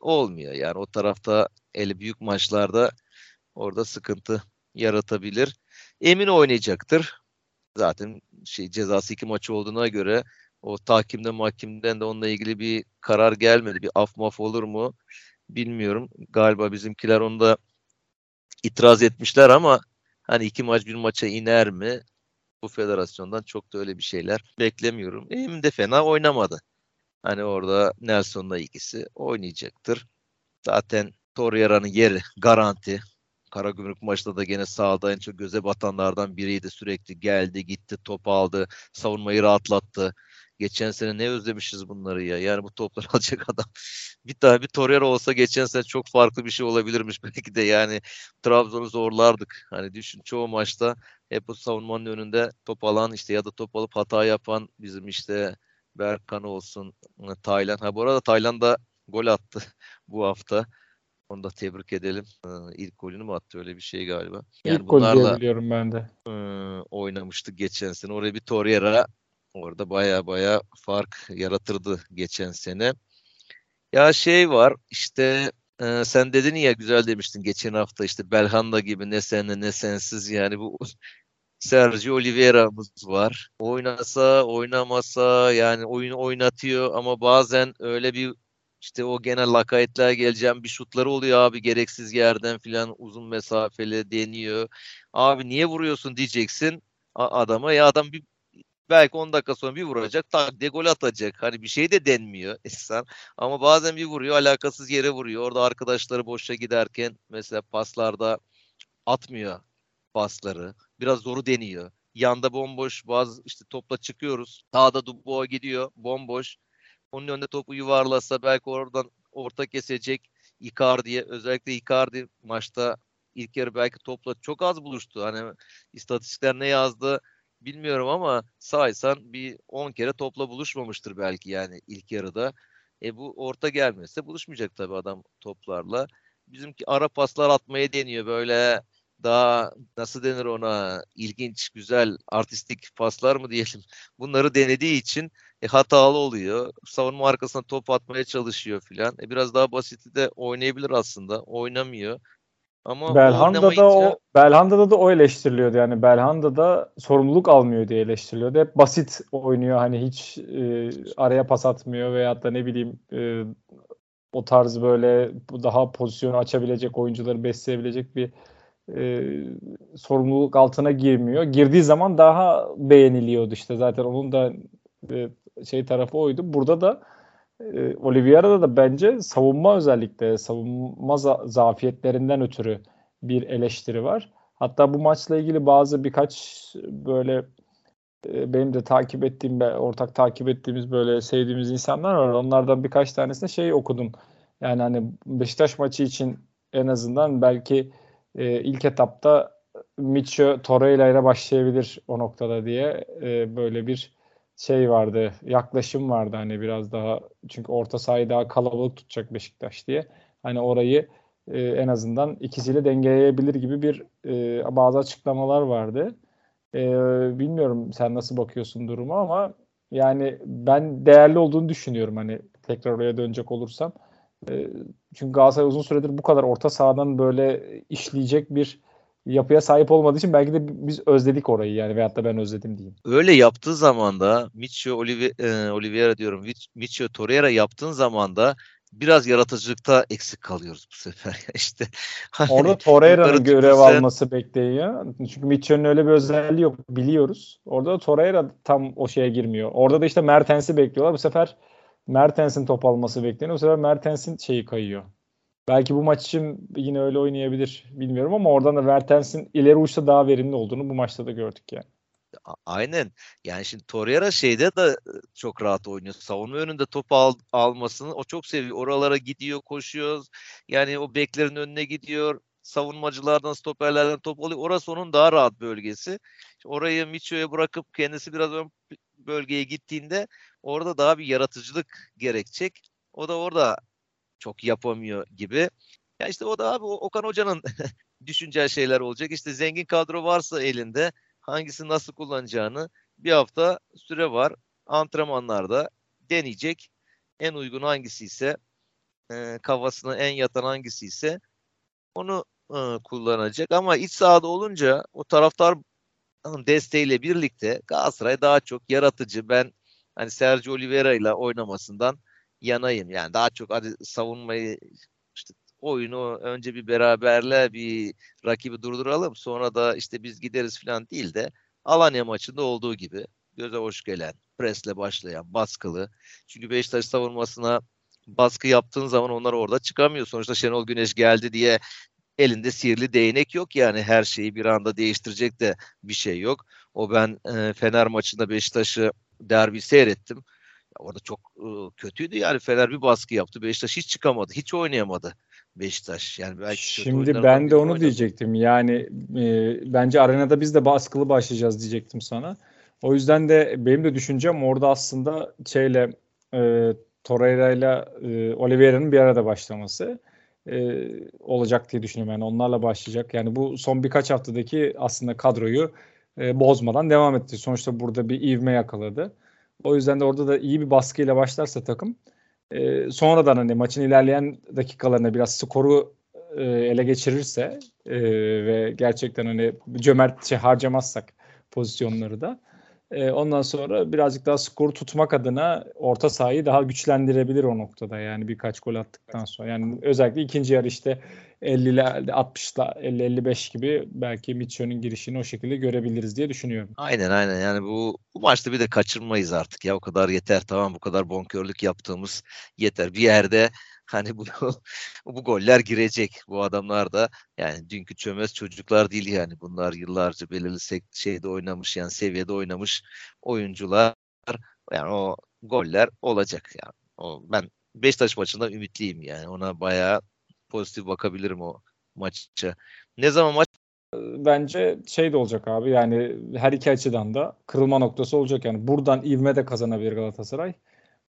Olmuyor yani o tarafta eli büyük maçlarda orada sıkıntı yaratabilir. Emin oynayacaktır. Zaten şey cezası iki maçı olduğuna göre o tahkimde mahkimden de onunla ilgili bir karar gelmedi. Bir af maf olur mu bilmiyorum. Galiba bizimkiler onda itiraz etmişler ama hani iki maç bir maça iner mi? Bu federasyondan çok da öyle bir şeyler beklemiyorum. Hem de fena oynamadı. Hani orada Nelson'la ilgisi oynayacaktır. Zaten Torreira'nın yeri garanti. Karagümrük maçta da gene sahada en çok göze batanlardan biriydi. Sürekli geldi, gitti, top aldı, savunmayı rahatlattı. Geçen sene ne özlemişiz bunları ya. Yani bu topları alacak adam. bir tane bir Torreira olsa geçen sene çok farklı bir şey olabilirmiş belki de. Yani Trabzon'u zorlardık. Hani düşün çoğu maçta hep o savunmanın önünde top alan işte ya da top alıp hata yapan bizim işte Berkan olsun, Taylan. Ha bu arada Taylan da gol attı bu hafta. Onu da tebrik edelim. Ee, ilk golünü mü attı öyle bir şey galiba. Yani İlk gol diye biliyorum ben de. E, oynamıştık geçen sene. Oraya bir Torreira Orada baya baya fark yaratırdı geçen sene. Ya şey var işte e, sen dedin ya güzel demiştin geçen hafta işte Belhanda gibi ne senle ne sensiz yani bu Sergio Oliveira'mız var. Oynasa oynamasa yani oyunu oynatıyor ama bazen öyle bir İşte o gene lakayetler geleceğim bir şutları oluyor abi gereksiz yerden filan uzun mesafeli deniyor. Abi niye vuruyorsun diyeceksin adama ya adam bir belki 10 dakika sonra bir vuracak tak de gol atacak. Hani bir şey de denmiyor insan. Ama bazen bir vuruyor alakasız yere vuruyor. Orada arkadaşları boşa giderken mesela paslarda atmıyor pasları. Biraz zoru deniyor. Yanda bomboş bazı işte topla çıkıyoruz. Sağda Dubois gidiyor bomboş. Onun önünde topu yuvarlasa belki oradan orta kesecek Icardi'ye. Özellikle Icardi maçta ilk yarı belki topla çok az buluştu. Hani istatistikler ne yazdı bilmiyorum ama saysan bir 10 kere topla buluşmamıştır belki yani ilk yarıda. E bu orta gelmezse buluşmayacak tabii adam toplarla. Bizimki ara paslar atmaya deniyor böyle daha nasıl denir ona ilginç, güzel, artistik paslar mı diyelim. Bunları denediği için e, hatalı oluyor. Savunma arkasına top atmaya çalışıyor filan. E, biraz daha basiti de oynayabilir aslında. Oynamıyor. Ama Belhanda'da da o Belhanda'da da o eleştiriliyordu yani Belhanda'da sorumluluk almıyor diye eleştiriliyordu. Hep basit oynuyor hani hiç e, araya pas atmıyor veya da ne bileyim e, o tarz böyle daha pozisyonu açabilecek oyuncuları besleyebilecek bir e, sorumluluk altına girmiyor. Girdiği zaman daha beğeniliyordu işte zaten onun da e, şey tarafı oydu. Burada da e, Oliveira'da da bence savunma özellikle savunma za- zafiyetlerinden ötürü bir eleştiri var. Hatta bu maçla ilgili bazı birkaç böyle e, benim de takip ettiğim ortak takip ettiğimiz böyle sevdiğimiz insanlar var. Onlardan birkaç tanesinde şey okudum. Yani hani Beşiktaş maçı için en azından belki e, ilk etapta Micho Torreira ile başlayabilir o noktada diye e, böyle bir şey vardı, yaklaşım vardı hani biraz daha çünkü orta sahayı daha kalabalık tutacak Beşiktaş diye. Hani orayı e, en azından ikisiyle dengeleyebilir gibi bir e, bazı açıklamalar vardı. E, bilmiyorum sen nasıl bakıyorsun duruma ama yani ben değerli olduğunu düşünüyorum hani tekrar oraya dönecek olursam. E, çünkü Galatasaray uzun süredir bu kadar orta sahadan böyle işleyecek bir yapıya sahip olmadığı için belki de biz özledik orayı yani veyahut da ben özledim diyeyim. Öyle yaptığı zaman da Micho Olive, e, Oliveira diyorum Micho Torreira yaptığın zaman da biraz yaratıcılıkta eksik kalıyoruz bu sefer. işte hani Orada Torreira'nın görev sen... alması bekleniyor. Çünkü Mitchell'in öyle bir özelliği yok biliyoruz. Orada da Torreira tam o şeye girmiyor. Orada da işte Mertens'i bekliyorlar. Bu sefer Mertens'in top alması bekleniyor. Bu sefer Mertens'in şeyi kayıyor. Belki bu maç için yine öyle oynayabilir bilmiyorum ama oradan da Mertens'in ileri uçta daha verimli olduğunu bu maçta da gördük yani. Aynen. Yani şimdi Torreira şeyde de çok rahat oynuyor. Savunma önünde top al, almasını o çok seviyor. Oralara gidiyor, koşuyor. Yani o beklerin önüne gidiyor. Savunmacılardan, stoperlerden top alıyor. Orası onun daha rahat bölgesi. Orayı Micho'ya bırakıp kendisi biraz ön bölgeye gittiğinde orada daha bir yaratıcılık gerekecek. O da orada çok yapamıyor gibi. Ya işte o da abi Okan Hoca'nın düşüneceği şeyler olacak. İşte zengin kadro varsa elinde hangisini nasıl kullanacağını bir hafta süre var. Antrenmanlarda deneyecek. En uygun hangisi ise e, kafasına en yatan hangisi ise onu e, kullanacak. Ama iç sahada olunca o taraftar desteğiyle birlikte Galatasaray daha çok yaratıcı. Ben hani Sergio Oliveira ile oynamasından yanayım. Yani daha çok hadi savunmayı işte oyunu önce bir beraberle bir rakibi durduralım sonra da işte biz gideriz falan değil de Alanya maçında olduğu gibi göze hoş gelen, presle başlayan, baskılı. Çünkü Beşiktaş savunmasına baskı yaptığın zaman onlar orada çıkamıyor. Sonuçta Şenol Güneş geldi diye elinde sihirli değnek yok yani her şeyi bir anda değiştirecek de bir şey yok. O ben e, Fener maçında Beşiktaş'ı derbi seyrettim. Orada çok e, kötüydü yani Fener bir baskı yaptı. Beşiktaş hiç çıkamadı. Hiç oynayamadı Beşiktaş. Yani belki Şimdi ben de onu oynadı. diyecektim. Yani e, bence arenada biz de baskılı başlayacağız diyecektim sana. O yüzden de benim de düşüncem orada aslında şeyle e, Torreira ile Oliveira'nın bir arada başlaması e, olacak diye düşünüyorum. Yani onlarla başlayacak. Yani bu son birkaç haftadaki aslında kadroyu e, bozmadan devam etti. Sonuçta burada bir ivme yakaladı. O yüzden de orada da iyi bir baskıyla başlarsa takım e, sonradan hani maçın ilerleyen dakikalarında biraz skoru e, ele geçirirse e, ve gerçekten hani cömert şey harcamazsak pozisyonları da E, ondan sonra birazcık daha skoru tutmak adına orta sahayı daha güçlendirebilir o noktada yani birkaç gol attıktan sonra. Yani özellikle ikinci yarı işte 50'le 60'la 50-55 gibi belki Mitchell'in girişini o şekilde görebiliriz diye düşünüyorum. Aynen aynen yani bu, bu maçta bir de kaçırmayız artık ya o kadar yeter tamam bu kadar bonkörlük yaptığımız yeter. Bir yerde hani bu bu goller girecek. Bu adamlar da yani dünkü çömez çocuklar değil yani. Bunlar yıllarca belirli şeyde oynamış yani seviyede oynamış oyuncular. Yani o goller olacak yani. O ben Beşiktaş maçında ümitliyim yani. Ona bayağı pozitif bakabilirim o maça. Ne zaman maç bence şey de olacak abi yani her iki açıdan da kırılma noktası olacak yani buradan ivme de kazanabilir Galatasaray.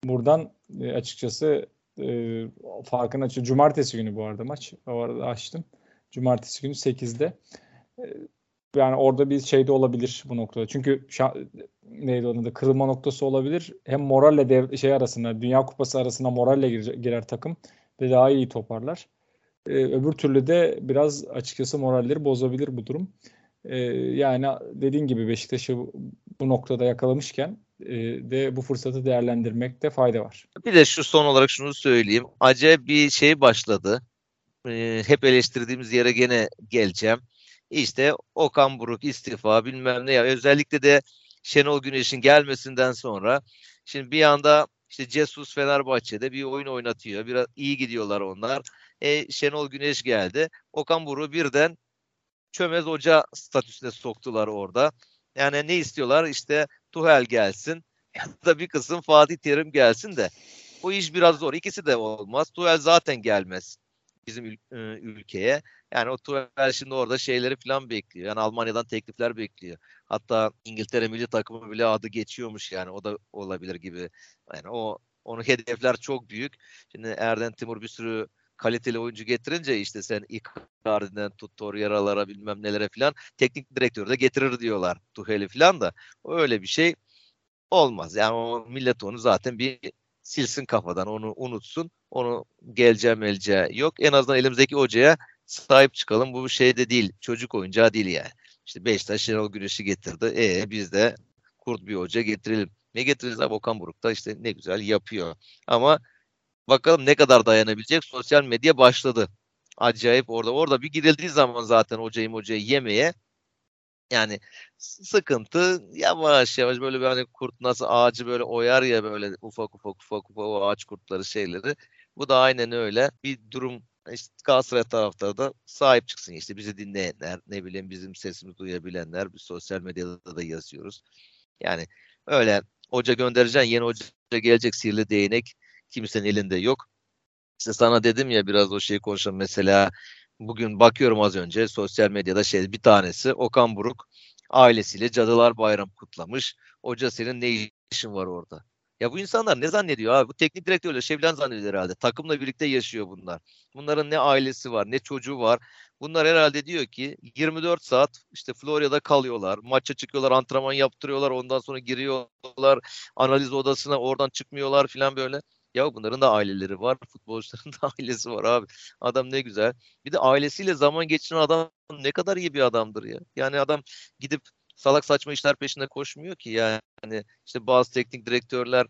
Buradan e, açıkçası e, farkını açıyor. Cumartesi günü bu arada maç. O arada açtım. Cumartesi günü 8'de. E, yani orada bir şey de olabilir bu noktada. Çünkü şa- neydi onun da kırılma noktası olabilir. Hem moralle dev, şey arasında Dünya Kupası arasında moralle girer, girer takım ve daha iyi toparlar. Ee, öbür türlü de biraz açıkçası moralleri bozabilir bu durum. Ee, yani dediğin gibi Beşiktaş'ı bu noktada yakalamışken e, de bu fırsatı değerlendirmekte fayda var. Bir de şu son olarak şunu söyleyeyim. Acayip bir şey başladı. Ee, hep eleştirdiğimiz yere gene geleceğim. İşte Okan Buruk istifa bilmem ne ya. Özellikle de Şenol Güneş'in gelmesinden sonra şimdi bir anda işte Cesus Fenerbahçe'de bir oyun oynatıyor. Biraz iyi gidiyorlar onlar. E, Şenol Güneş geldi. Okan Buruk'u birden çömez hoca statüsüne soktular orada. Yani ne istiyorlar? İşte Tuhel gelsin ya da bir kısım Fatih Terim gelsin de bu iş biraz zor. İkisi de olmaz. Tuhel zaten gelmez bizim e, ülkeye. Yani o Tuhel şimdi orada şeyleri falan bekliyor. Yani Almanya'dan teklifler bekliyor. Hatta İngiltere milli takımı bile adı geçiyormuş yani o da olabilir gibi. Yani o onun hedefler çok büyük. Şimdi Erden Timur bir sürü kaliteli oyuncu getirince işte sen Icardi'den tut Torreira'lara bilmem nelere falan teknik direktörü de getirir diyorlar Tuhel'i falan da öyle bir şey olmaz. Yani o millet onu zaten bir silsin kafadan onu unutsun. Onu geleceği meleceği yok. En azından elimizdeki hocaya sahip çıkalım. Bu şey de değil. Çocuk oyuncağı değil yani. İşte Beşiktaş Şenol Güneş'i getirdi. E biz de kurt bir hoca getirelim. Ne getiririz abi Okan Buruk da işte ne güzel yapıyor. Ama bakalım ne kadar dayanabilecek. Sosyal medya başladı. Acayip orada. Orada bir girildiği zaman zaten hocayı hocayı yemeye yani sıkıntı yavaş yavaş böyle bir hani kurt nasıl ağacı böyle oyar ya böyle ufak ufak ufak ufak o ağaç kurtları şeyleri. Bu da aynen öyle bir durum işte Galatasaray taraftarı da sahip çıksın işte bizi dinleyenler ne bileyim bizim sesimizi duyabilenler bir sosyal medyada da yazıyoruz. Yani öyle hoca göndereceksin yeni hoca gelecek sihirli değnek kimsenin elinde yok. İşte sana dedim ya biraz o şeyi konuşalım mesela bugün bakıyorum az önce sosyal medyada şey bir tanesi Okan Buruk ailesiyle Cadılar Bayramı kutlamış. Hoca senin ne işin var orada? Ya bu insanlar ne zannediyor abi? Bu teknik direktörle Şevlen zannediyor herhalde. Takımla birlikte yaşıyor bunlar. Bunların ne ailesi var, ne çocuğu var. Bunlar herhalde diyor ki 24 saat işte Florya'da kalıyorlar. Maça çıkıyorlar, antrenman yaptırıyorlar. Ondan sonra giriyorlar analiz odasına. Oradan çıkmıyorlar falan böyle. Ya bunların da aileleri var. Futbolcuların da ailesi var abi. Adam ne güzel. Bir de ailesiyle zaman geçiren adam ne kadar iyi bir adamdır ya. Yani adam gidip salak saçma işler peşinde koşmuyor ki yani işte bazı teknik direktörler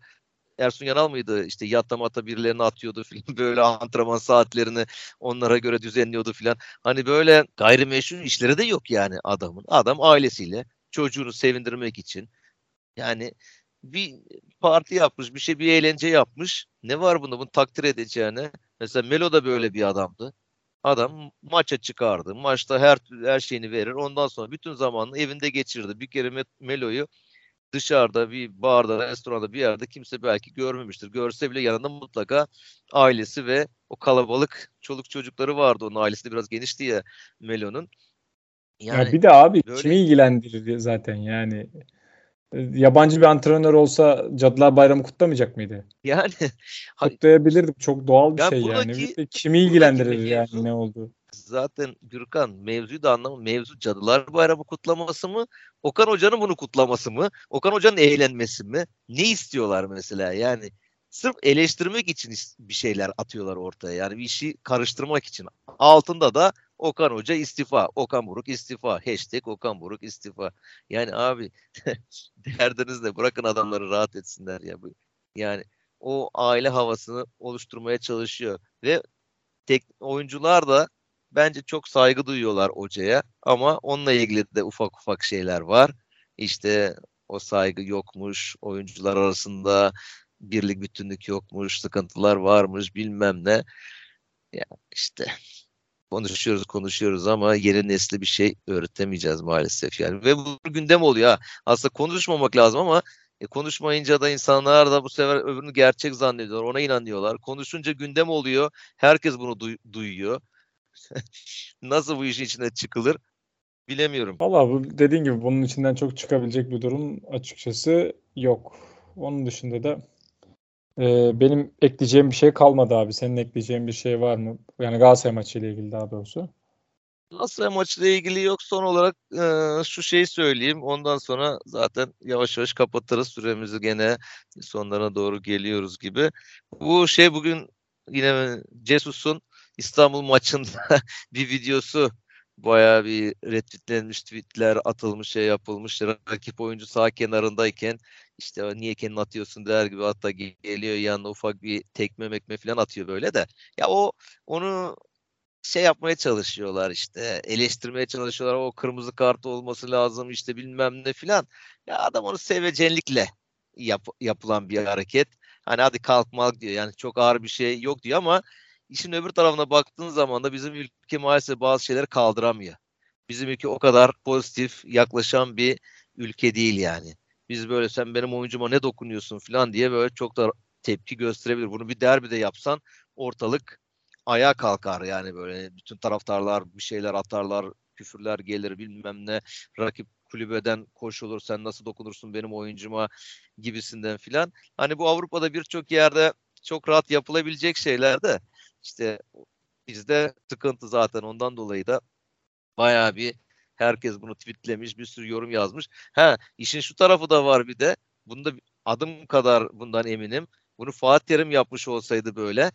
Ersun Yanal mıydı? İşte yatta mata birilerini atıyordu filan böyle antrenman saatlerini onlara göre düzenliyordu filan. Hani böyle gayrimeşru işleri de yok yani adamın. Adam ailesiyle çocuğunu sevindirmek için yani bir parti yapmış, bir şey bir eğlence yapmış. Ne var bunda? Bunu takdir edeceğine. Mesela Melo da böyle bir adamdı. Adam maça çıkardı. Maçta her her şeyini verir. Ondan sonra bütün zamanını evinde geçirdi. Bir kere Melo'yu dışarıda bir barda, restoranda bir yerde kimse belki görmemiştir. Görse bile yanında mutlaka ailesi ve o kalabalık çoluk çocukları vardı. Onun ailesi de biraz genişti ya Melo'nun. Yani ya bir de abi böyle... kimi ilgilendirir zaten yani yabancı bir antrenör olsa Cadılar Bayramı kutlamayacak mıydı? Yani kutlayabilirdim. Çok doğal bir ya şey buradaki, yani. Kimi ilgilendirir yani ne oldu? Zaten Gürkan mevzuyu da anlamı mevzu Cadılar Bayramı kutlaması mı? Okan Hoca'nın bunu kutlaması mı? Okan Hoca'nın eğlenmesi mi? Ne istiyorlar mesela? Yani sırf eleştirmek için bir şeyler atıyorlar ortaya. Yani bir işi karıştırmak için. Altında da Okan Hoca istifa. Okan Buruk istifa. Hashtag Okan Buruk istifa. Yani abi derdiniz de bırakın adamları rahat etsinler ya. Yani o aile havasını oluşturmaya çalışıyor. Ve tek oyuncular da bence çok saygı duyuyorlar hocaya. Ama onunla ilgili de ufak ufak şeyler var. İşte o saygı yokmuş. Oyuncular arasında birlik bütünlük yokmuş. Sıkıntılar varmış bilmem ne. Ya işte konuşuyoruz konuşuyoruz ama yeni nesli bir şey öğretemeyeceğiz maalesef yani. Ve bu gündem oluyor ha. Aslında konuşmamak lazım ama e, konuşmayınca da insanlar da bu sefer öbürünü gerçek zannediyorlar. Ona inanıyorlar. Konuşunca gündem oluyor. Herkes bunu duy- duyuyor. Nasıl bu işin içine çıkılır bilemiyorum. Valla bu dediğin gibi bunun içinden çok çıkabilecek bir durum açıkçası yok. Onun dışında da e, benim ekleyeceğim bir şey kalmadı abi. Senin ekleyeceğin bir şey var mı? Yani Galatasaray maçıyla ilgili daha doğrusu. Galatasaray maçıyla ilgili yok. Son olarak e, şu şeyi söyleyeyim. Ondan sonra zaten yavaş yavaş kapatırız süremizi gene sonlarına doğru geliyoruz gibi. Bu şey bugün yine Cesus'un İstanbul maçında bir videosu bayağı bir retweetlenmiş tweetler atılmış şey yapılmış. Rakip oyuncu sağ kenarındayken işte niye kendini atıyorsun? der gibi hatta geliyor yanına ufak bir tekme mekme falan atıyor böyle de. Ya o onu şey yapmaya çalışıyorlar işte eleştirmeye çalışıyorlar. O kırmızı kart olması lazım işte bilmem ne filan. Ya adam onu sevecenlikle yap, yapılan bir hareket. Hani hadi kalkmak diyor. Yani çok ağır bir şey yok diyor ama işin öbür tarafına baktığın zaman da bizim ülke maalesef bazı şeyleri kaldıramıyor. Bizim ülke o kadar pozitif yaklaşan bir ülke değil yani. Biz böyle sen benim oyuncuma ne dokunuyorsun falan diye böyle çok da tepki gösterebilir. Bunu bir derbide yapsan ortalık ayağa kalkar yani böyle bütün taraftarlar bir şeyler atarlar, küfürler gelir bilmem ne. Rakip kulübeden koşulur sen nasıl dokunursun benim oyuncuma gibisinden filan. Hani bu Avrupa'da birçok yerde çok rahat yapılabilecek şeyler de işte bizde sıkıntı zaten ondan dolayı da bayağı bir herkes bunu tweetlemiş, bir sürü yorum yazmış. Ha işin şu tarafı da var bir de. Bunda adım kadar bundan eminim. Bunu Fatih Terim yapmış olsaydı böyle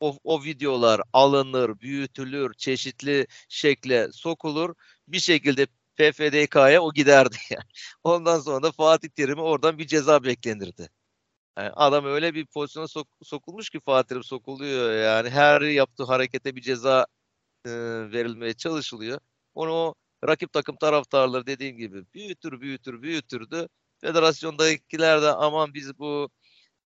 o, o videolar alınır, büyütülür, çeşitli şekle sokulur. Bir şekilde PFDK'ya o giderdi yani. Ondan sonra da Fatih Terim'e oradan bir ceza beklenirdi. Yani adam öyle bir pozisyona sok, sokulmuş ki Fatih Terim sokuluyor yani her yaptığı harekete bir ceza e, verilmeye çalışılıyor. Onu o rakip takım taraftarları dediğim gibi büyütür büyütür büyütürdü. Federasyondakiler de aman biz bu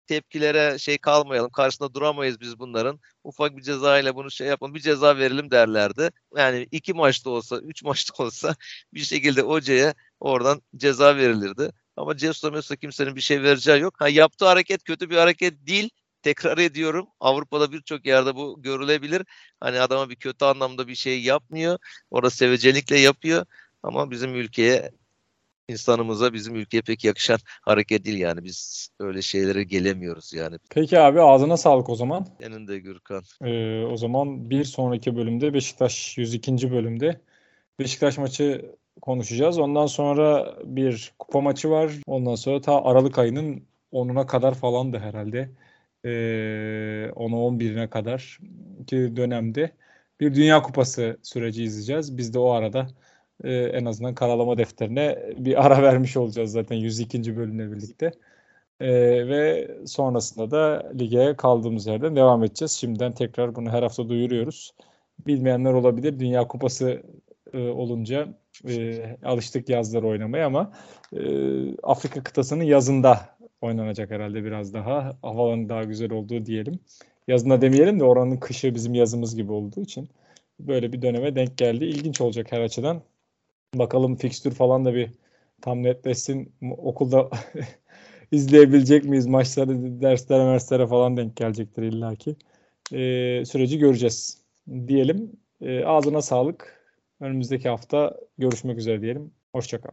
tepkilere şey kalmayalım. Karşısında duramayız biz bunların. Ufak bir ceza ile bunu şey yapalım. Bir ceza verelim derlerdi. Yani iki maçta olsa, üç maçta olsa bir şekilde hocaya oradan ceza verilirdi. Ama Cesus'a mesela kimsenin bir şey vereceği yok. Ha, yaptığı hareket kötü bir hareket değil. Tekrar ediyorum. Avrupa'da birçok yerde bu görülebilir. Hani adama bir kötü anlamda bir şey yapmıyor. Orada sevecelikle yapıyor. Ama bizim ülkeye insanımıza bizim ülkeye pek yakışan hareket değil yani. Biz öyle şeylere gelemiyoruz yani. Peki abi ağzına sağlık o zaman. Senin de Gürkan. Ee, o zaman bir sonraki bölümde Beşiktaş 102. bölümde Beşiktaş maçı konuşacağız. Ondan sonra bir kupa maçı var. Ondan sonra ta Aralık ayının 10'una kadar falandı herhalde. Ee, 10'a 11'ine kadar ki dönemde bir Dünya Kupası süreci izleyeceğiz. Biz de o arada e, en azından karalama defterine bir ara vermiş olacağız zaten 102. bölümle birlikte. E, ve sonrasında da lige kaldığımız yerden devam edeceğiz. Şimdiden tekrar bunu her hafta duyuruyoruz. Bilmeyenler olabilir. Dünya Kupası e, olunca e, alıştık yazları oynamaya ama e, Afrika kıtasının yazında oynanacak herhalde biraz daha. Havaların daha güzel olduğu diyelim. Yazında demeyelim de oranın kışı bizim yazımız gibi olduğu için böyle bir döneme denk geldi. İlginç olacak her açıdan. Bakalım fikstür falan da bir tam netleşsin. Okulda izleyebilecek miyiz? Maçları, derslere, merslere falan denk gelecektir illaki. Ee, süreci göreceğiz diyelim. Ee, ağzına sağlık. Önümüzdeki hafta görüşmek üzere diyelim. Hoşçakalın.